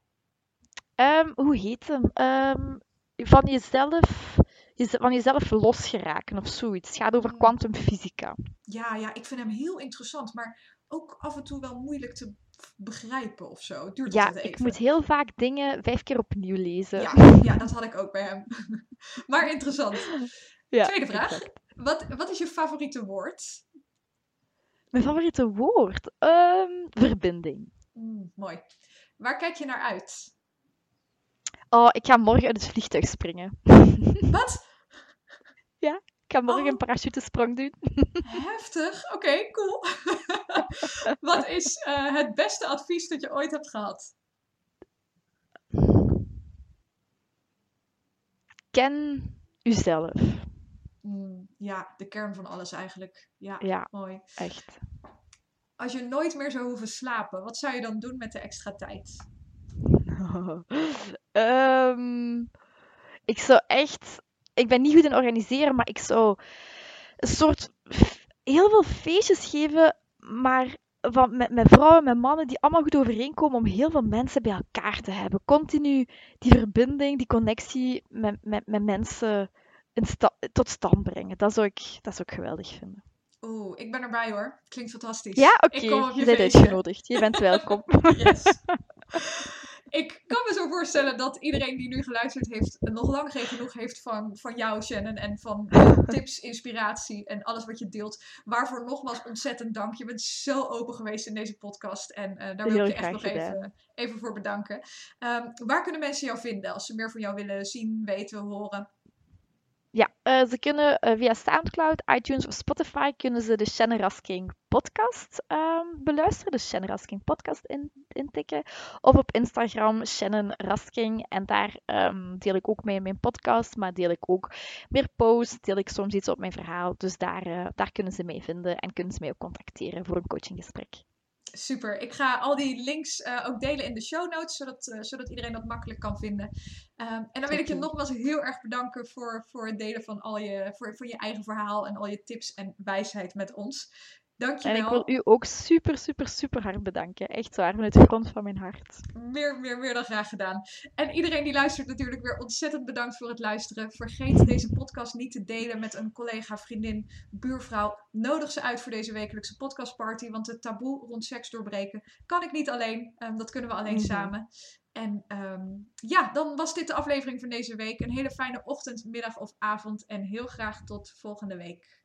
Um, hoe heet hem? Um, van jezelf, van jezelf losgeraken of zoiets. Het gaat over kwantumfysica. Ja, ja, ik vind hem heel interessant, maar ook af en toe wel moeilijk te begrijpen of zo. Het duurt ja, even. ik moet heel vaak dingen vijf keer opnieuw lezen. Ja, ja dat had ik ook bij hem. (laughs) maar interessant. Ja, Tweede vraag. Wat, wat is je favoriete woord? Mijn favoriete woord? Um, verbinding. Mm, mooi. Waar kijk je naar uit? Oh, ik ga morgen uit het vliegtuig springen. (laughs) Wat? Ja, ik ga morgen oh. een parachutesprong doen. (laughs) Heftig. Oké, cool. (laughs) Wat is uh, het beste advies dat je ooit hebt gehad? Ken uzelf. Mm, ja, de kern van alles eigenlijk. Ja, ja mooi. Echt. Als je nooit meer zou hoeven slapen, wat zou je dan doen met de extra tijd? Um, (laughs) ik zou echt. Ik ben niet goed in organiseren, maar ik zou een soort. heel veel feestjes geven, maar van, met, met vrouwen, met mannen die allemaal goed overeenkomen om heel veel mensen bij elkaar te hebben. Continu die verbinding, die connectie met, met, met mensen in tot stand brengen. Dat zou, ik, dat zou ik geweldig vinden. Oeh, ik ben erbij hoor. Klinkt fantastisch. Ja, oké. Okay. Je bent uitgenodigd. Je bent (laughs) welkom. yes. (laughs) ik kan me zo voorstellen dat iedereen die nu geluisterd heeft, nog lang geen genoeg heeft van, van jou, Shannon. En van (laughs) tips, inspiratie en alles wat je deelt. Waarvoor nogmaals ontzettend dank. Je bent zo open geweest in deze podcast. En uh, daar wil ik je echt nog even, even voor bedanken. Um, waar kunnen mensen jou vinden als ze meer van jou willen zien, weten, horen? Ja, uh, ze kunnen uh, via Soundcloud, iTunes of Spotify kunnen ze de Shannon Rasking podcast um, beluisteren. De Shannon Rasking podcast in, intikken. Of op Instagram Shannon Rasking. En daar um, deel ik ook mee mijn podcast, maar deel ik ook meer posts. Deel ik soms iets op mijn verhaal. Dus daar, uh, daar kunnen ze mee vinden en kunnen ze mij ook contacteren voor een coachinggesprek. Super. Ik ga al die links uh, ook delen in de show notes, zodat, uh, zodat iedereen dat makkelijk kan vinden. Um, en dan wil ik je nogmaals heel erg bedanken voor, voor het delen van al je, voor, voor je eigen verhaal en al je tips en wijsheid met ons. Dankjewel. En ik wil u ook super, super, super hard bedanken. Echt waar, vanuit de grond van mijn hart. Meer, meer, meer dan graag gedaan. En iedereen die luistert natuurlijk weer ontzettend bedankt voor het luisteren. Vergeet deze podcast niet te delen met een collega, vriendin, buurvrouw. Nodig ze uit voor deze wekelijkse podcastparty. Want het taboe rond seks doorbreken kan ik niet alleen. Um, dat kunnen we alleen mm -hmm. samen. En um, ja, dan was dit de aflevering van deze week. Een hele fijne ochtend, middag of avond. En heel graag tot volgende week.